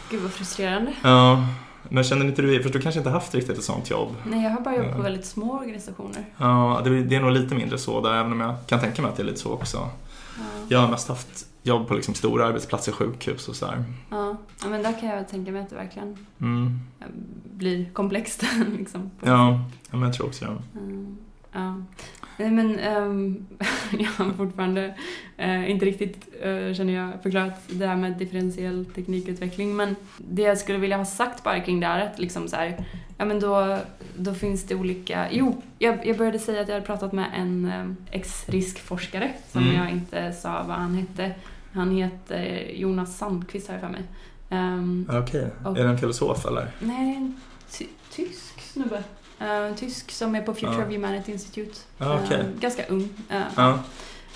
Gud vad frustrerande. Ja, men känner inte du, för du kanske inte haft riktigt ett sånt jobb? Nej jag har bara jobbat på väldigt små organisationer. Ja, det, det är nog lite mindre så där, även om jag kan tänka mig att det är lite så också. Ja. Jag har mest haft jobb på liksom stora arbetsplatser, sjukhus och sådär. Ja. ja men där kan jag tänka mig att det verkligen Mm. blir komplext. liksom, Ja, ja, men jag tror också det. Mm, ja. Nej men ehm, jag har fortfarande eh, inte riktigt, eh, känner jag, förklarat det här med differentiell teknikutveckling. Men det jag skulle vilja ha sagt bara kring det här, att liksom så här, ja men då, då finns det olika, jo, jag, jag började säga att jag hade pratat med en eh, ex-riskforskare som Mm. jag inte sa vad han hette. Han heter Jonas Sandqvist har jag för mig. Ehm, Okej, Och- är det en filosof eller? Nej, en ty- tysk snubbe. Uh, tysk som är på Future of Humanity Institute. Okej. Eh, ganska ung. Eh, Ja.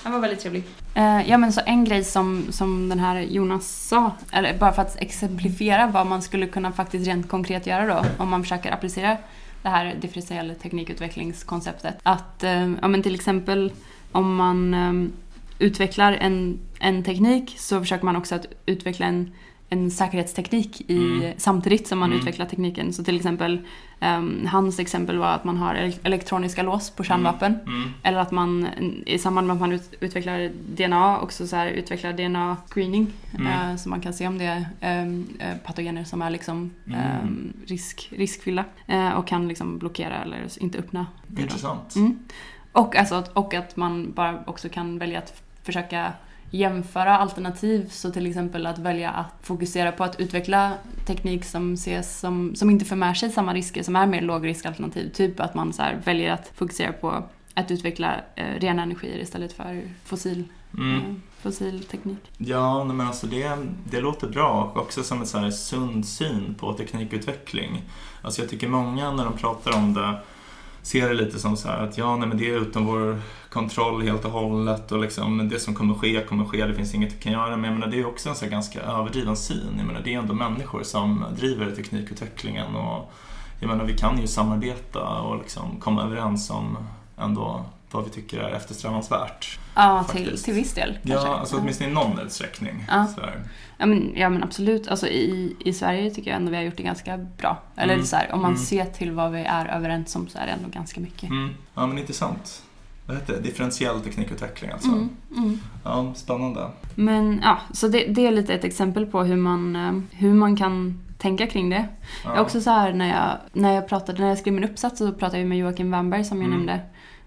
Han var väldigt trevlig. Eh, ja men så en grej som, som den här Jonas sa, eller bara för att exemplifiera vad man skulle kunna faktiskt rent konkret göra då, om man försöker applicera det här differentiella teknikutvecklingskonceptet. Att, eh, ja men till exempel om man eh, utvecklar en, en teknik så försöker man också att utveckla en, en säkerhetsteknik i, Mm. samtidigt som man Mm. utvecklar tekniken. Så till exempel, ehm, hans exempel var att man har el- elektroniska lås på kärnvapen. Mm. Eller att man i samband med att man ut, utvecklar DNA också så här, utvecklar DNA-screening. Mm. eh, så man kan se om det är eh, patogener som är liksom, Mm. ehm, risk, riskfyllda. Eh, och kan liksom blockera eller inte öppna. Intressant. Mm. Och, alltså, och att man bara också kan välja att försöka jämföra alternativ. Så till exempel att välja att fokusera på att utveckla teknik som ses som, som inte för med sig samma risker som är mer lågriskalternativ. Typ att man så här väljer att fokusera på att utveckla eh, rena energier istället för fossil, Mm. eh, fossil teknik. Ja, men alltså det, det låter bra och också som en så här sund syn på teknikutveckling. Alltså jag tycker många när de pratar om det ser det lite som så här att ja, nej, men det är utom vår kontroll helt och hållet och liksom, det som kommer ske kommer ske, det finns inget vi kan göra. Men jag menar, det är också en så ganska överdriven syn. Jag menar, det är ändå människor som driver teknikutvecklingen och jag menar, vi kan ju samarbeta och liksom komma överens om ändå vad vi tycker är eftersträvansvärt. Ja, till, Faktiskt. till viss del kanske. Ja, alltså åtminstone i någon utsträckning. Ja. Ja men, ja men absolut. Alltså, i, I Sverige tycker jag ändå vi har gjort det ganska bra. Eller Mm. så här, om man Mm. ser till vad vi är överens om så är det ändå ganska mycket. Mm. Ja, men intressant. Vad heter det? Differentiell teknikutveckling alltså. Mm, mm. Ja, spännande. Men ja, så det, det är lite ett exempel på hur man, eh, hur man kan tänka kring det. Ja. Jag också så här när jag, när jag pratade, när jag skrev min uppsats så pratade jag med Joakim Wernberg som jag Mm. nämnde.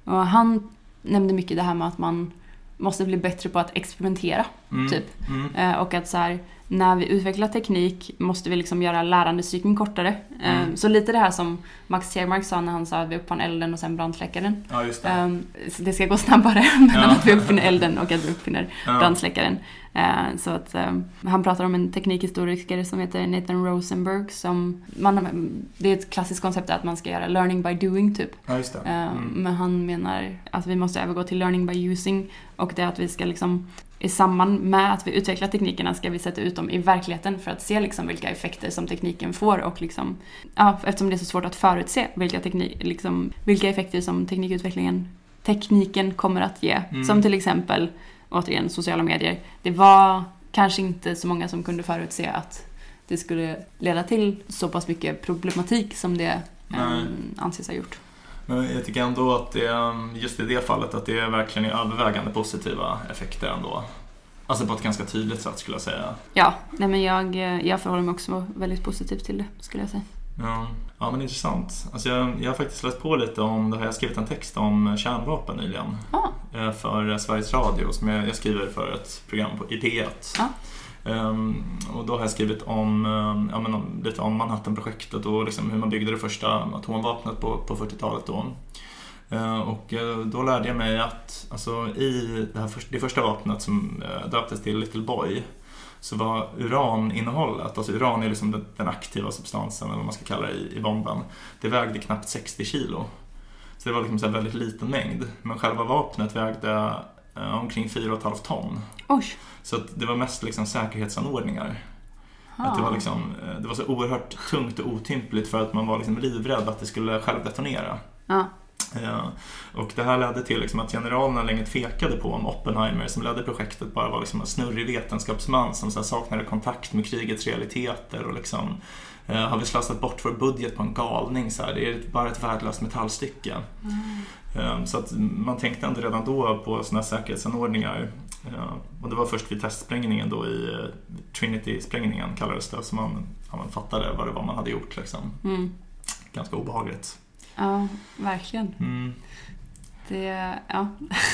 Och han nämnde mycket det här med att man måste bli bättre på att experimentera. Mm. typ. Mm. Eh, och att så här, när vi utvecklar teknik måste vi liksom göra lärandecykeln kortare. Mm. Så lite det här som Max Tegmark sa när han sa att vi uppfann elden och sen brandsläckaren. Ja, det. Eh, så det ska gå snabbare mellan Ja. att vi uppfinner elden och att vi uppfinner ja. brandsläckaren. Eh, Så att han pratar om en teknikhistoriker som heter Nathan Rosenberg som, man, det är ett klassiskt koncept att man ska göra learning by doing typ. ja, Mm. Men han menar att vi måste övergå till learning by using och det är att vi ska liksom i samband med att vi utvecklar teknikerna ska vi sätta ut dem i verkligheten för att se liksom vilka effekter som tekniken får och liksom, ja, eftersom det är så svårt att förutse vilka, teknik, liksom, vilka effekter som teknikutvecklingen, tekniken kommer att ge. Mm. Som till exempel, återigen, sociala medier. Det var kanske inte så många som kunde förutse att det skulle leda till så pass mycket problematik som det um, anses ha gjort. Men jag tycker ändå att det, just i det fallet, att det verkligen är övervägande positiva effekter ändå. Alltså på ett ganska tydligt sätt skulle jag säga. Ja, nej men jag, jag förhåller mig också väldigt positivt till det, skulle jag säga. Ja, ja men intressant. Alltså jag, jag har faktiskt läst på lite om det här. Jag har skrivit en text om kärnvapen nyligen. Ah. eh, För Sveriges Radio som jag, jag skriver för ett program på, i P1. Ehm, och då har jag skrivit om, ehm, ja, men om, lite om Manhattanprojektet och liksom hur man byggde det första atomvapnet på, på 40-talet. Då. Ehm, och eh, då lärde jag mig att alltså, i det, här det första vapnet som eh, döptes till Little Boy så var uraninnehållet, alltså uran är liksom den, den aktiva substansen eller vad man ska kalla det i, i bomben, det vägde knappt 60 kilo. Så det var liksom så här väldigt liten mängd. Men själva vapnet vägde omkring 4,5 ton. Oj! Så att det var mest liksom säkerhetsanordningar. Att det, var liksom, eh, det var så oerhört tungt och otympligt för att man var liksom livrädd att det skulle självdetonera. Ja. Ja, och det här ledde till liksom att generalerna länge tvekade på om Oppenheimer som ledde projektet bara var liksom en snurrig vetenskapsman som så saknade kontakt med krigets realiteter och liksom eh, har vi slösat bort vår budget på en galning så här, det är bara ett värdelöst metallstycke. Eh, så att man tänkte ändå redan då på sådana säkerhetsanordningar eh, och det var först vid testsprängningen då i Trinity-sprängningen kallades det som man, ja, man fattade vad det var man hade gjort liksom. Mm. Ganska obehagligt. Ja, verkligen. Mm. Det, ja.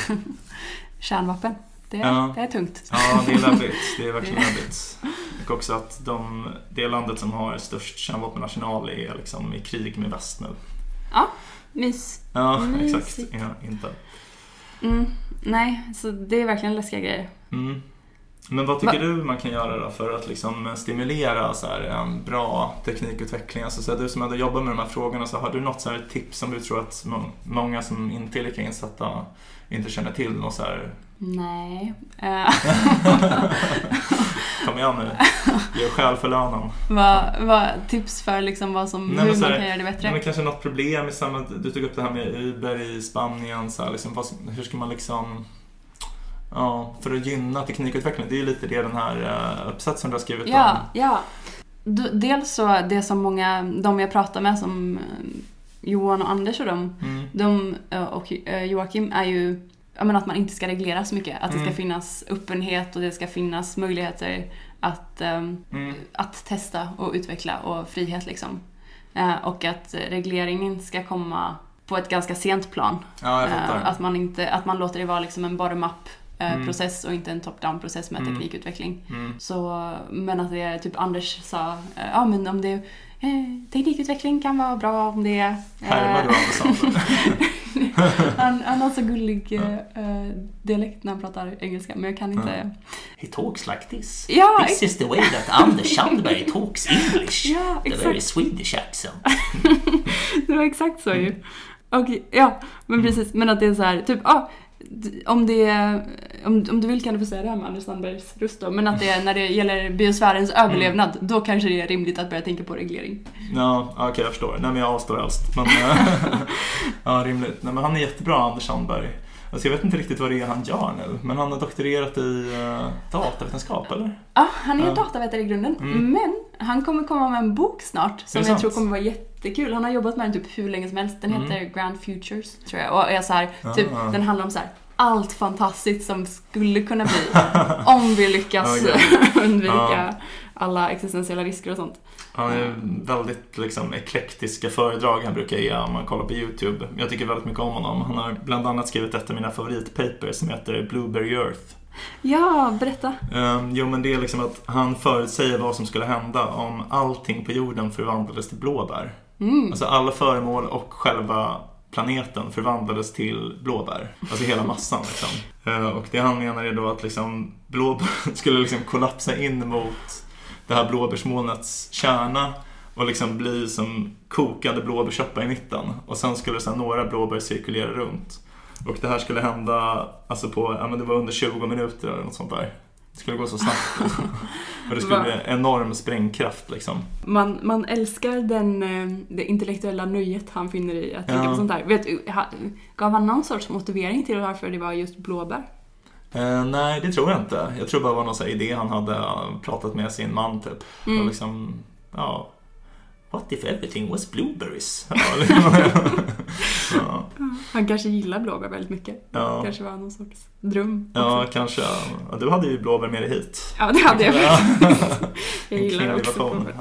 Kärnvapen. Det, Ja. det är tungt. Ja, det är läbbigt. Det är verkligen läbbigt. Och också att de, det landet som har störst kärnvapenarsenal är liksom i krig med väst nu. Mys. Ja, Mysigt. exakt. Ja, inte. Mm. Nej, så det är verkligen läskiga grejer. Mm. Men vad tycker Va- du man kan göra då för att liksom stimulera så här en bra teknikutveckling? Alltså så här, du som ändå jobbar med de här frågorna, så har du något så här tips som du tror att må- många som inte är lika insatta inte känner till? Något så här, Nej. Eh, kom igen nu, gör skäl för lönen. vad, vad, tips för liksom vad som, Nej, hur man här- kan göra det Nej, bättre? men kanske något problem i samma... Du tog upp det här med Uber i Spanien. Så här, liksom, vad, hur ska man liksom... Ja, för att gynna teknikutveckling. Det är ju lite det den här uh, uppsatsen du har skrivit Ja, om. ja. Dels så, det som många, de jag pratar med som eh, Johan och Anders och de, Mm. de eh, och eh, Joakim är ju menar att man inte ska reglera så mycket. Att det ska Mm. finnas öppenhet och det ska finnas möjligheter att, ehm, Mm. att testa och utveckla och frihet liksom. Eh, och att regleringen ska komma på ett ganska sent plan. Ja. Eh, att, man inte, att man låter det vara liksom en bottom-up Mm. process och inte en top-down process med Mm. teknikutveckling. Mm. Så, men att det är typ Anders sa, ja men om det eh, teknikutveckling kan vara bra om det eh, Härmar du Anders han, han har så gullig eh, dialekt när han pratar engelska men jag kan inte... Mm. He talks like this. Ja, This is the way that Anders Sandberg talks English. Ja, The exakt. very Swedish accent. Det var exakt så ju. Och ja, men Mm. precis. Men att det är så här, typ, ah, om det om, om du vill kan du få säga det här med Anders Sandbergs röst då. Men att det är när det gäller biosfärens Mm. överlevnad, då kanske det är rimligt att börja tänka på reglering. Ja, okej jag förstår. Nej men jag avstår helst. Men, ja, rimligt. Nej men han är jättebra Anders Sandberg. Alltså jag vet inte riktigt vad det är han gör nu, men han har doktorerat i uh, datavetenskap eller? Ja, han är Ja. datavetare i grunden. Mm. Men han kommer komma med en bok snart som jag sant? tror kommer vara jättekul. Han har jobbat med den typ hur länge som helst. Den Mm. heter Grand Futures, tror jag. Och är så här, typ, Ah. den handlar om så här, allt fantastiskt som skulle kunna bli om vi lyckas Okej. undvika. Alla existentiella risker och sånt. Han är väldigt liksom, eklektiska föredrag han brukar ge om man kollar på YouTube. Jag tycker väldigt mycket om honom. Han har bland annat skrivit ett av mina favoritpapers som heter Blueberry Earth. Ja, berätta. Um, jo men det är liksom att han förutsäger vad som skulle hända om allting på jorden förvandlades till blåbär. Mm. Alltså alla föremål och själva planeten förvandlades till blåbär. Alltså hela massan liksom. Eh, Och det han menar är då att liksom blåbär skulle liksom kollapsa in mot det här blåbärsmolnets kärna och liksom bli som kokande blåbärssoppa i mitten. Och sen skulle så här några blåbär cirkulera runt. Och det här skulle hända, alltså på, ja men det var under 20 minuter eller något sånt där. Det skulle gå så snabbt. Liksom. Och det skulle bli enorm sprängkraft liksom. Man, man älskar den, eh, det intellektuella nöjet han finner i att tänka Ja. på sånt där. Vet, gav han någon sorts motivering till varför det var just blåbär? Eh, nej, det tror jag inte. Jag tror bara det var någon idé han hade eh, pratat med sin man typ. Mm. Och liksom, ja. What if everything was blueberries? Ja, liksom. ja, Han kanske gillar blåbär väldigt mycket. ja, kanske var någon sorts dröm. ja, kanske. Du hade ju blåbär med dig hit. ja det hade jag Ja. Jag gillar också blåbär.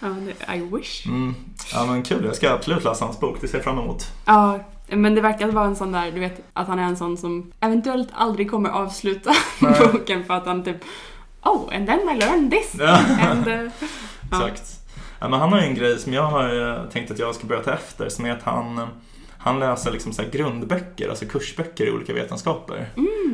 Ja, det, I wish. Mm. Ja men kul, jag ska absolut läsa hans bok, det ser jag fram emot. Ja, men det verkar vara en sån där, du vet, att han är en sån som eventuellt aldrig kommer avsluta Nej. boken för att han typ Oh, and then I learned this. Ja. And, uh. Exakt. Ja, men han har ju en grej som jag har eh, tänkt att jag ska börja ta efter som är att han, eh, han läser liksom så grundböcker, alltså kursböcker i olika vetenskaper.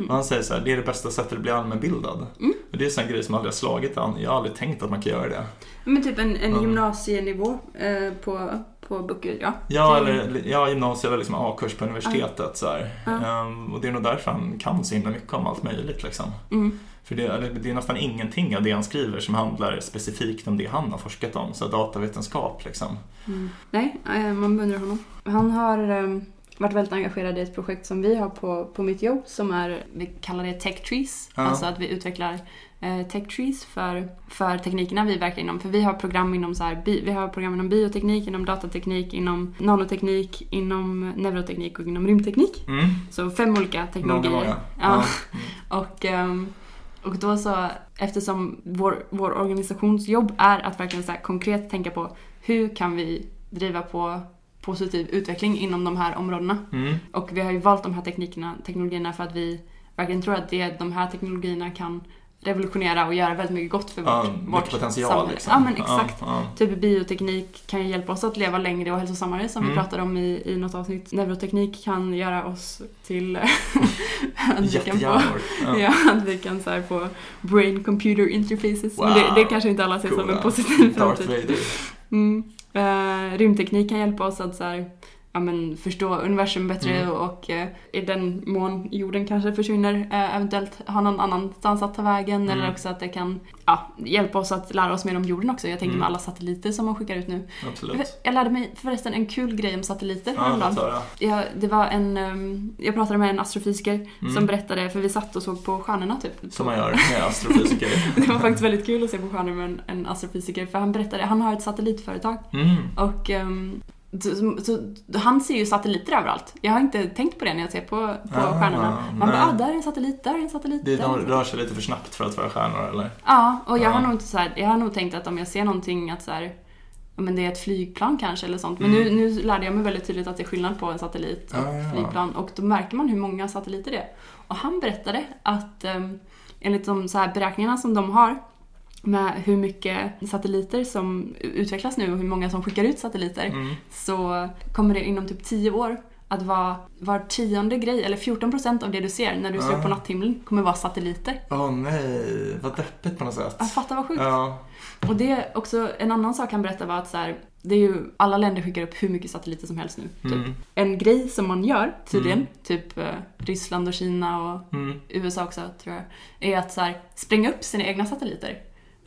Och han säger så här, det är det bästa sättet att bli allmänbildad. Mm. Och det är en grej som aldrig har slagit han. Jag har aldrig tänkt att man kan göra det. Men typ en, en gymnasienivå eh, på, på böcker, ja. Ja, eller ja, gymnasiet eller liksom A-kurs på universitetet. Så här. Ja. Ehm, och det är nog därför han kan så himla mycket om allt möjligt. Liksom. Mm. För det, det är nästan ingenting av det han skriver som handlar specifikt om det han har forskat om. Så datavetenskap liksom. Mm. Nej, eh, man beundrar honom. Han har eh, varit väldigt engagerad i ett projekt som vi har på, på mitt jobb som är, vi kallar det tech trees. Ja. Alltså att vi utvecklar eh, tech trees för, för teknikerna vi verkar inom. För vi har program inom så här, bi, vi har program inom bioteknik, inom datateknik, inom nanoteknik, inom neuroteknik och inom rymdteknik. Mm. Så fem olika teknologier. Många, många. Ja. Ja. Och, ehm, och då så, eftersom vår, vår organisations jobb är att verkligen så konkret tänka på hur kan vi driva på positiv utveckling inom de här områdena. Mm. Och vi har ju valt de här teknikerna, teknologierna för att vi verkligen tror att det, de här teknologierna kan revolutionera och göra väldigt mycket gott för Ja, vårt, mycket vårt potential samhälle. liksom. Ja men exakt. Ja, ja. Typ bioteknik kan ju hjälpa oss att leva längre och hälsosammare som Mm. vi pratade om i, i något avsnitt. Neuroteknik kan göra oss till att vi kan få. Ja. ja, att vi kan så få brain computer interfaces. Men Wow. det, det kanske inte alla ser som Coola. en positiv framtid. Mm. Uh, rymdteknik kan hjälpa oss att så här, ja, men, förstå universum bättre Mm. och eh, i den mån jorden kanske försvinner eh, eventuellt ha någon annanstans att ta vägen Mm. eller också att det kan ja, hjälpa oss att lära oss mer om jorden också. Jag tänker Mm. med alla satelliter som man skickar ut nu. Absolut. Jag lärde mig förresten en kul grej om satelliter Ja, häromdagen. låt höra. Ja, det var en, ehm, jag pratade med en astrofysiker Mm. som berättade, för vi satt och såg på stjärnorna typ. Som man gör med astrofysiker. Det var faktiskt väldigt kul att se på stjärnor med en, en astrofysiker för han berättade, han har ett satellitföretag Mm. och ehm, så, så, han ser ju satelliter överallt. Jag har inte tänkt på det när jag ser på, på Ah, stjärnorna. Man nej. bara, ah, där är en satellit, där är en satellit. Det, de rör sig lite för snabbt för att vara stjärnor eller? Ja, och jag har Ja. nog inte så här, jag har nog tänkt att om jag ser någonting att så här, men det är ett flygplan kanske eller sånt. Men Mm. nu, nu lärde jag mig väldigt tydligt att det är skillnad på en satellit och Ah, ja. flygplan. Och då märker man hur många satelliter det är. Och han berättade att um, enligt de så här beräkningarna som de har med hur mycket satelliter som utvecklas nu och hur många som skickar ut satelliter Mm. så kommer det inom typ 10 år att vara var tionde grej, eller 14% av det du ser när du ser upp på natthimlen kommer vara satelliter. Åh nej, vad deppigt på något sätt. Jag fattar vad sjukt. Ja. Och det är också en annan sak han berättade var att så här, det är ju, alla länder skickar upp hur mycket satelliter som helst nu. Typ. Mm. En grej som man gör tydligen, Mm. typ eh, Ryssland och Kina och Mm. USA också tror jag, är att så här, spränga upp sina egna satelliter.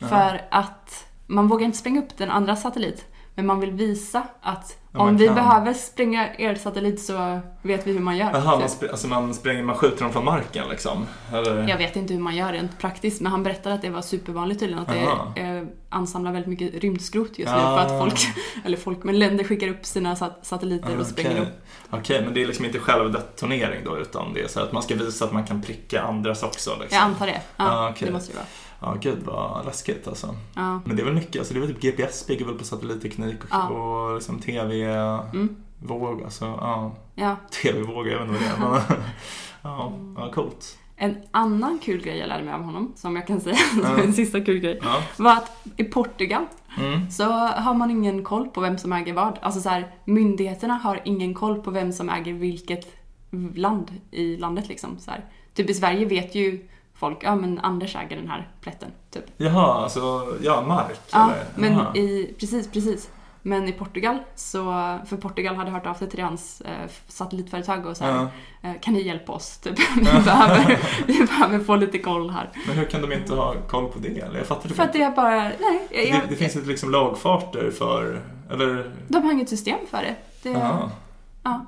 För att man vågar inte spränga upp den andra satellit, men man vill visa att Ja, om vi kan. behöver spränga er satellit så vet vi hur man gör. Jaha, man, typ. sp- alltså man, spränger, man skjuter dem från marken liksom? Eller? Jag vet inte hur man gör rent praktiskt, men han berättade att det var supervanligt tydligen att Aha. det eh, ansamlar väldigt mycket rymdskrot just nu Ah. för att folk, eller folk, men länder skickar upp sina sat- satelliter Ah, och spränger upp. Okej, men det är liksom inte självdetonering då utan det är så att man ska visa att man kan pricka andras också liksom. Jag antar det. Ja, Ah, okej. det måste det vara. Ja, gud vad läskigt alltså. Ja. Men det är väl mycket, alltså det är väl typ GPS bygger väl på satellitteknik och, Ja. och liksom TV, Mm. våg, alltså ja, ja. TV-vågor, jag vet inte vad det är. Men, ja, ja, coolt. En annan kul grej jag lärde mig av honom, som jag kan säga som Ja. en sista kul grej, Ja. var att i Portugal Mm. så har man ingen koll på vem som äger vad. Alltså så här, myndigheterna har ingen koll på vem som äger vilket land i landet liksom. Så här. Typ i Sverige vet ju folk, ja men Anders äger den här plätten, typ. Jaha, alltså, ja, mark Ja, eller? men Jaha. i, precis, precis. Men i Portugal, så, för Portugal hade hört av sig till hans eh, satellitföretag och så här, Ja. eh, kan ni hjälpa oss? Typ. Vi, behöver, vi behöver få lite koll här. Men hur kan de inte ha koll på det? Eller jag fattar det För att det är bara, nej, jag, det, det finns ett liksom lagfarter för, eller? de har inget system för det. det ja.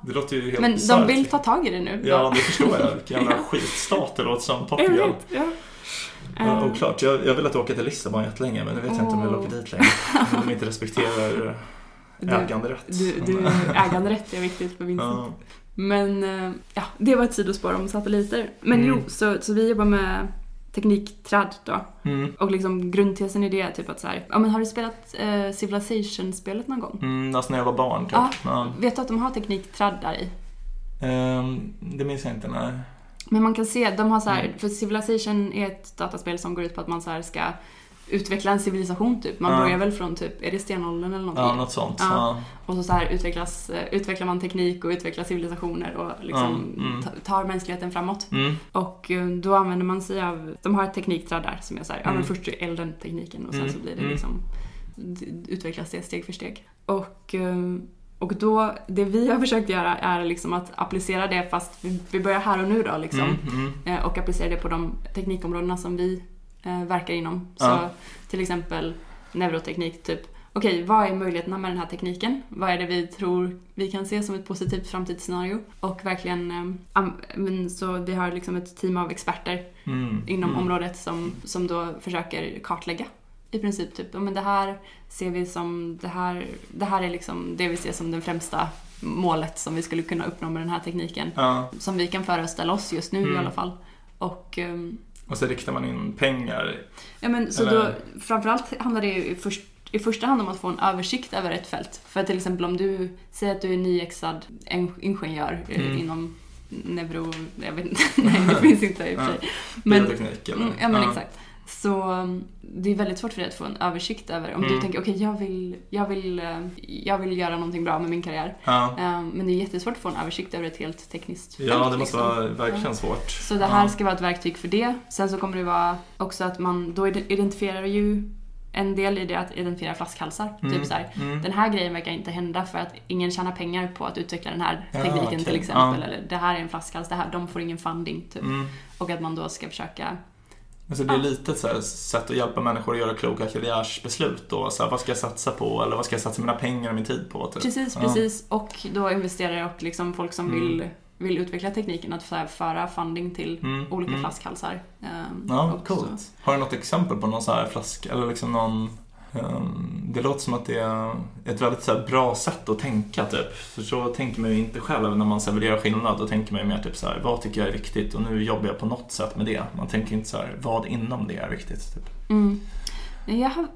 Det låter ju helt Men bisarrt. de vill ta tag i det nu. Ja, det förstår jag. Vilken jävla skitstat det låter som Portugal. Ja. Ja, Eh, oklart. Jag, jag har velat åka till Lissabon jättelänge men nu vet jag inte om jag vill åka dit längre. Om de inte respekterar du, äganderätt. du, du, äganderätt är viktigt för Vincent. Ja. Men eh, ja, det var ett sidospår om satelliter. Men Mm. jo, så, så vi jobbar med teknikträd då. Mm. Och liksom grundtesen i det är typ att så här, ja men har du spelat eh, Civilization-spelet någon gång? Mm, alltså när jag var barn typ. Ja. Ja. Vet du att de har teknikträd där i? Ehm, det minns jag inte, nej. Men man kan se, de har så här, Mm. för Civilization är ett dataspel som går ut på att man så ska utveckla en civilisation typ. Man Ja. börjar väl från typ, är det stenåldern eller någonting? Ja, något sånt. Ja. Ja. Och så, så här utvecklas, eh, utvecklar man teknik och utvecklar civilisationer och liksom mm. ta- tar mänskligheten framåt. Mm. Och eh, då använder man sig av, de har ett teknikträd där som är så här, ja men Mm. först är elden tekniken och sen Mm, så blir det mm. liksom, utvecklas det steg för steg. Och, eh, och då, det vi har försökt göra är liksom att applicera det fast vi, börjar här och nu då liksom. Mm. Mm. Eh, och applicera det på de teknikområdena som vi eh, verkar inom. Så Ja. till exempel neuroteknik, typ okej, vad är möjligheterna med den här tekniken? Vad är det vi tror vi kan se som ett positivt framtidsscenario? Och verkligen, eh, am- men så vi har liksom ett team av experter Mm. inom Mm. området som, som då försöker kartlägga i princip typ, ja, men det här ser vi som, det här, det här är liksom det vi ser som det främsta målet som vi skulle kunna uppnå med den här tekniken. Ja. Som vi kan föreställa oss just nu i Mm. alla fall. Och ehm, Och så riktar man in pengar. ja, men, så Eller- då, framförallt handlar det ju i, först, i första hand om att få en översikt över ett fält. För till exempel om du säger att du är nyexad en- ingenjör eh, Mm. inom neuro... Jag vet inte, nej det finns inte i och för sig. Men, Bioteknik eller? Mm, ja men exakt. Så um, det är väldigt svårt för dig att få en översikt över om du Mm. tänker okej jag, vill, jag, vill, eh, jag vill göra någonting bra med min karriär. Ja. Um, men det är jättesvårt att få en översikt över ett helt tekniskt fält. ja, det måste liksom. vara verkligen svårt. Så det här Ja. ska vara ett verktyg för det. Sen så kommer det vara också att man då ide- identifierar ju en del i det att identifiera flaskhalsar. Mm. Typ så här, Mm. den här grejen verkar inte hända för att ingen tjänar pengar på att utveckla den här Ja, tekniken okej. till exempel. Ja. Eller det här är en flaskhals, det här, de får ingen funding. Typ. Mm. Och att man då ska försöka Men så det är lite så här sätt att hjälpa människor att göra kloka karriärsbeslut då. Så här, vad ska jag satsa på eller vad ska jag satsa mina pengar och min tid på? Typ. Precis, Ja. precis. Och då investerare och liksom folk som Mm. vill, vill utveckla tekniken att här föra funding till Mm, olika mm. flaskhalsar. Ehm, Ja, och coolt. så- Har du något exempel på någon så här flaska eller liksom någon det låter som att det är ett väldigt så bra sätt att tänka typ. För så tänker man ju inte själv när man så vill göra skillnad. Då tänker man ju mer typ så här, vad tycker jag är viktigt och nu jobbar jag på något sätt med det. Man tänker inte så här, vad inom det är viktigt. Typ. Mm. Jag, har,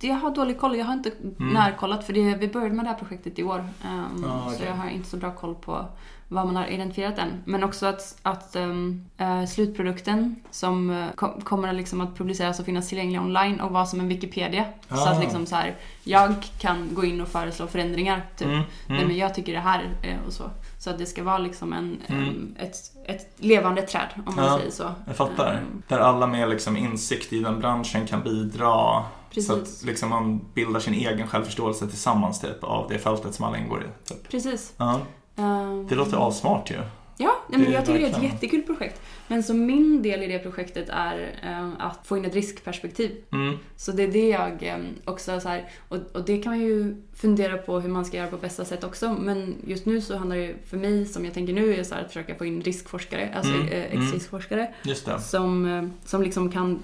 jag har dålig koll, jag har inte Mm. närkollat för det, vi började med det här projektet i år. Ehm, Ja, Så okej. jag har inte så bra koll på vad man har identifierat än. Men också att, att ehm, eh, slutprodukten som eh, kom, kommer liksom att publiceras och finnas tillgänglig online och vara som en Wikipedia. Så Ah. att liksom så här, jag kan gå in och föreslå förändringar. Typ. Mm, Nej mm. men jag tycker det här eh, och så. Så att det ska vara liksom en, Mm. em, ett, ett levande träd om man Ja, säger så. Jag fattar. Ehm, Där alla med liksom insikt i den branschen kan bidra. Precis. Så att liksom man bildar sin egen självförståelse tillsammans typ, av det fältet som alla ingår i. Typ. Precis. Ja, Ehm, det låter assmart ju. Ja, nej, men jag tycker det är ett jättekul projekt. Men så min del i det projektet är eh, att få in ett riskperspektiv. Mm. Så det är det jag eh, också så här, och, och det kan man ju fundera på hur man ska göra på bästa sätt också. Men just nu så handlar det för mig, som jag tänker nu, är så här att försöka få in riskforskare, alltså Mm, eh, mm. ex-riskforskare, det. som, eh, som liksom kan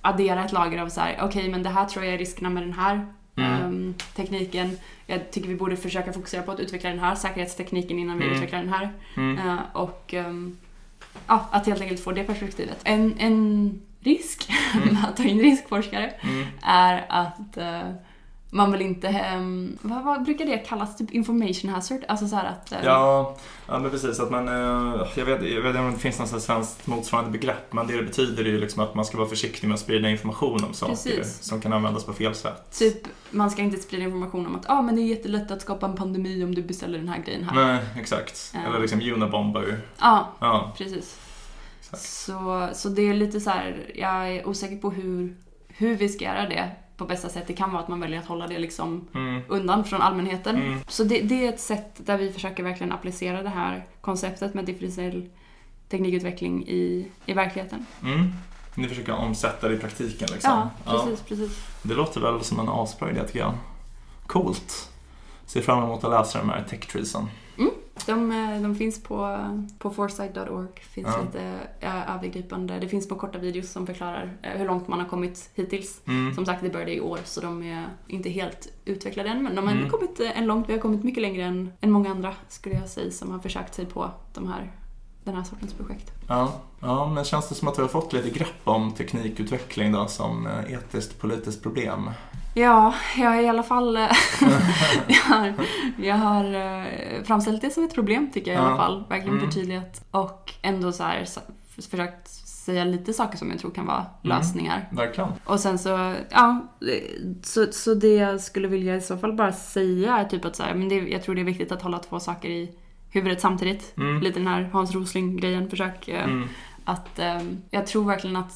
addera ett lager av så här, okej men det här tror jag är riskerna med den här Mm. ehm, tekniken. Jag tycker vi borde försöka fokusera på att utveckla den här säkerhetstekniken innan vi Mm. utvecklar den här. Mm. Eh, och ehm, ja, att helt enkelt få det perspektivet. En, en risk Mm. med att ta in riskforskare Mm. är att eh, man vill inte... ehm, vad, vad brukar det kallas? Typ information hazard? Alltså så att... ehm, Ja, ja, men precis. Att man, eh, jag, vet, jag vet inte om det finns något svenskt motsvarande begrepp, men det det betyder är ju liksom att man ska vara försiktig med att sprida information om saker Precis. som kan användas på fel sätt. Typ, man ska inte sprida information om att ah, men det är jättelätt att skapa en pandemi om du beställer den här grejen här. Nej, exakt. Ja. Eller liksom Unabomber. Ja, Ja, precis. Exakt. Så, så det är lite så här, jag är osäker på hur, hur vi ska göra det på bästa sätt, det kan vara att man väljer att hålla det liksom Mm. undan från allmänheten. Mm. Så det, det är ett sätt där vi försöker verkligen applicera det här konceptet med differentiell teknikutveckling i, i verkligheten. Mm. Ni försöker omsätta det i praktiken liksom? Ja, precis, precis. Det låter väl som en asbra idé tycker jag. Coolt. Ser fram emot att läsa de här tech-treesen. De, eh, de finns på, på foresight.org. finns Ja. lite eh, övergripande. Det finns på korta videos som förklarar eh, hur långt man har kommit hittills. Mm. Som sagt, det började i år så de är inte helt utvecklade än. Men de har Mm. kommit en långt. Vi har kommit mycket längre än, än många andra skulle jag säga som har försökt sig på de här, den här sortens projekt. Ja. ja, men känns det som att vi har fått lite grepp om teknikutveckling då som eh, etiskt politiskt problem? Ja, jag har i alla fall eh, jag har, jag har eh, framställt det som ett problem tycker jag i Ja. alla fall. Verkligen Mm. förtydligat. Och ändå så här försökt säga lite saker som jag tror kan vara Mm. lösningar. Verkligen. Och sen så, ja, så, så det jag skulle vilja i så fall bara säga är typ att så här, men det, jag tror det är viktigt att hålla två saker i huvudet samtidigt. Mm. Lite den här Hans Rosling-grejen, försök eh, Mm. att ehm, jag tror verkligen att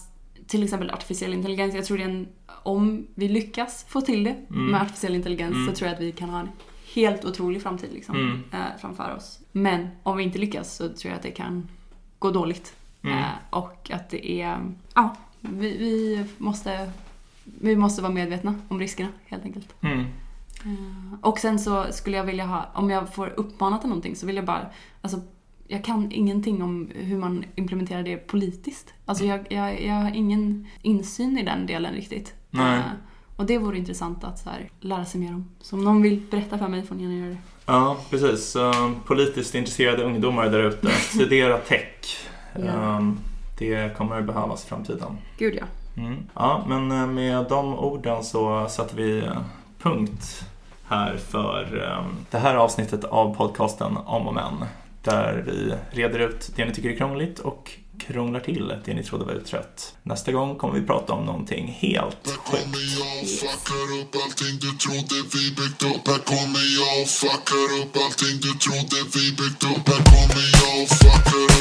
till exempel artificiell intelligens, jag tror det är en, om vi lyckas få till det Mm. med artificiell intelligens Mm. så tror jag att vi kan ha en helt otrolig framtid liksom, Mm. eh, framför oss. Men om vi inte lyckas så tror jag att det kan gå dåligt. Mm. Eh, och att det är, ja, vi, vi, måste, vi måste vara medvetna om riskerna helt enkelt. Mm. Eh, Och sen så skulle jag vilja ha, om jag får uppmana till någonting så vill jag bara, alltså jag kan ingenting om hur man implementerar det politiskt. Alltså jag, jag, jag har ingen insyn i den delen riktigt. Nej. Eh, Och det vore intressant att så här, lära sig mer om. Så om någon vill berätta för mig får ni gärna göra det. Ja, precis. Så, politiskt intresserade ungdomar där ute, studera tech. Ja. Ehm, Det kommer behövas i framtiden. Gud ja. Mm. Ja, men eh, med de orden så sätter vi punkt här för eh, det här avsnittet av podcasten Om och Men. Där vi reder ut det ni tycker är krångligt och krånglar till det ni trodde var utrett. Nästa gång kommer vi prata om någonting helt Här sjukt. kommer jag och fuckar upp allting du trodde vi byggt upp. Här kommer jag och fuckar upp allting du trodde vi byggt upp. Här kommer jag och fuckar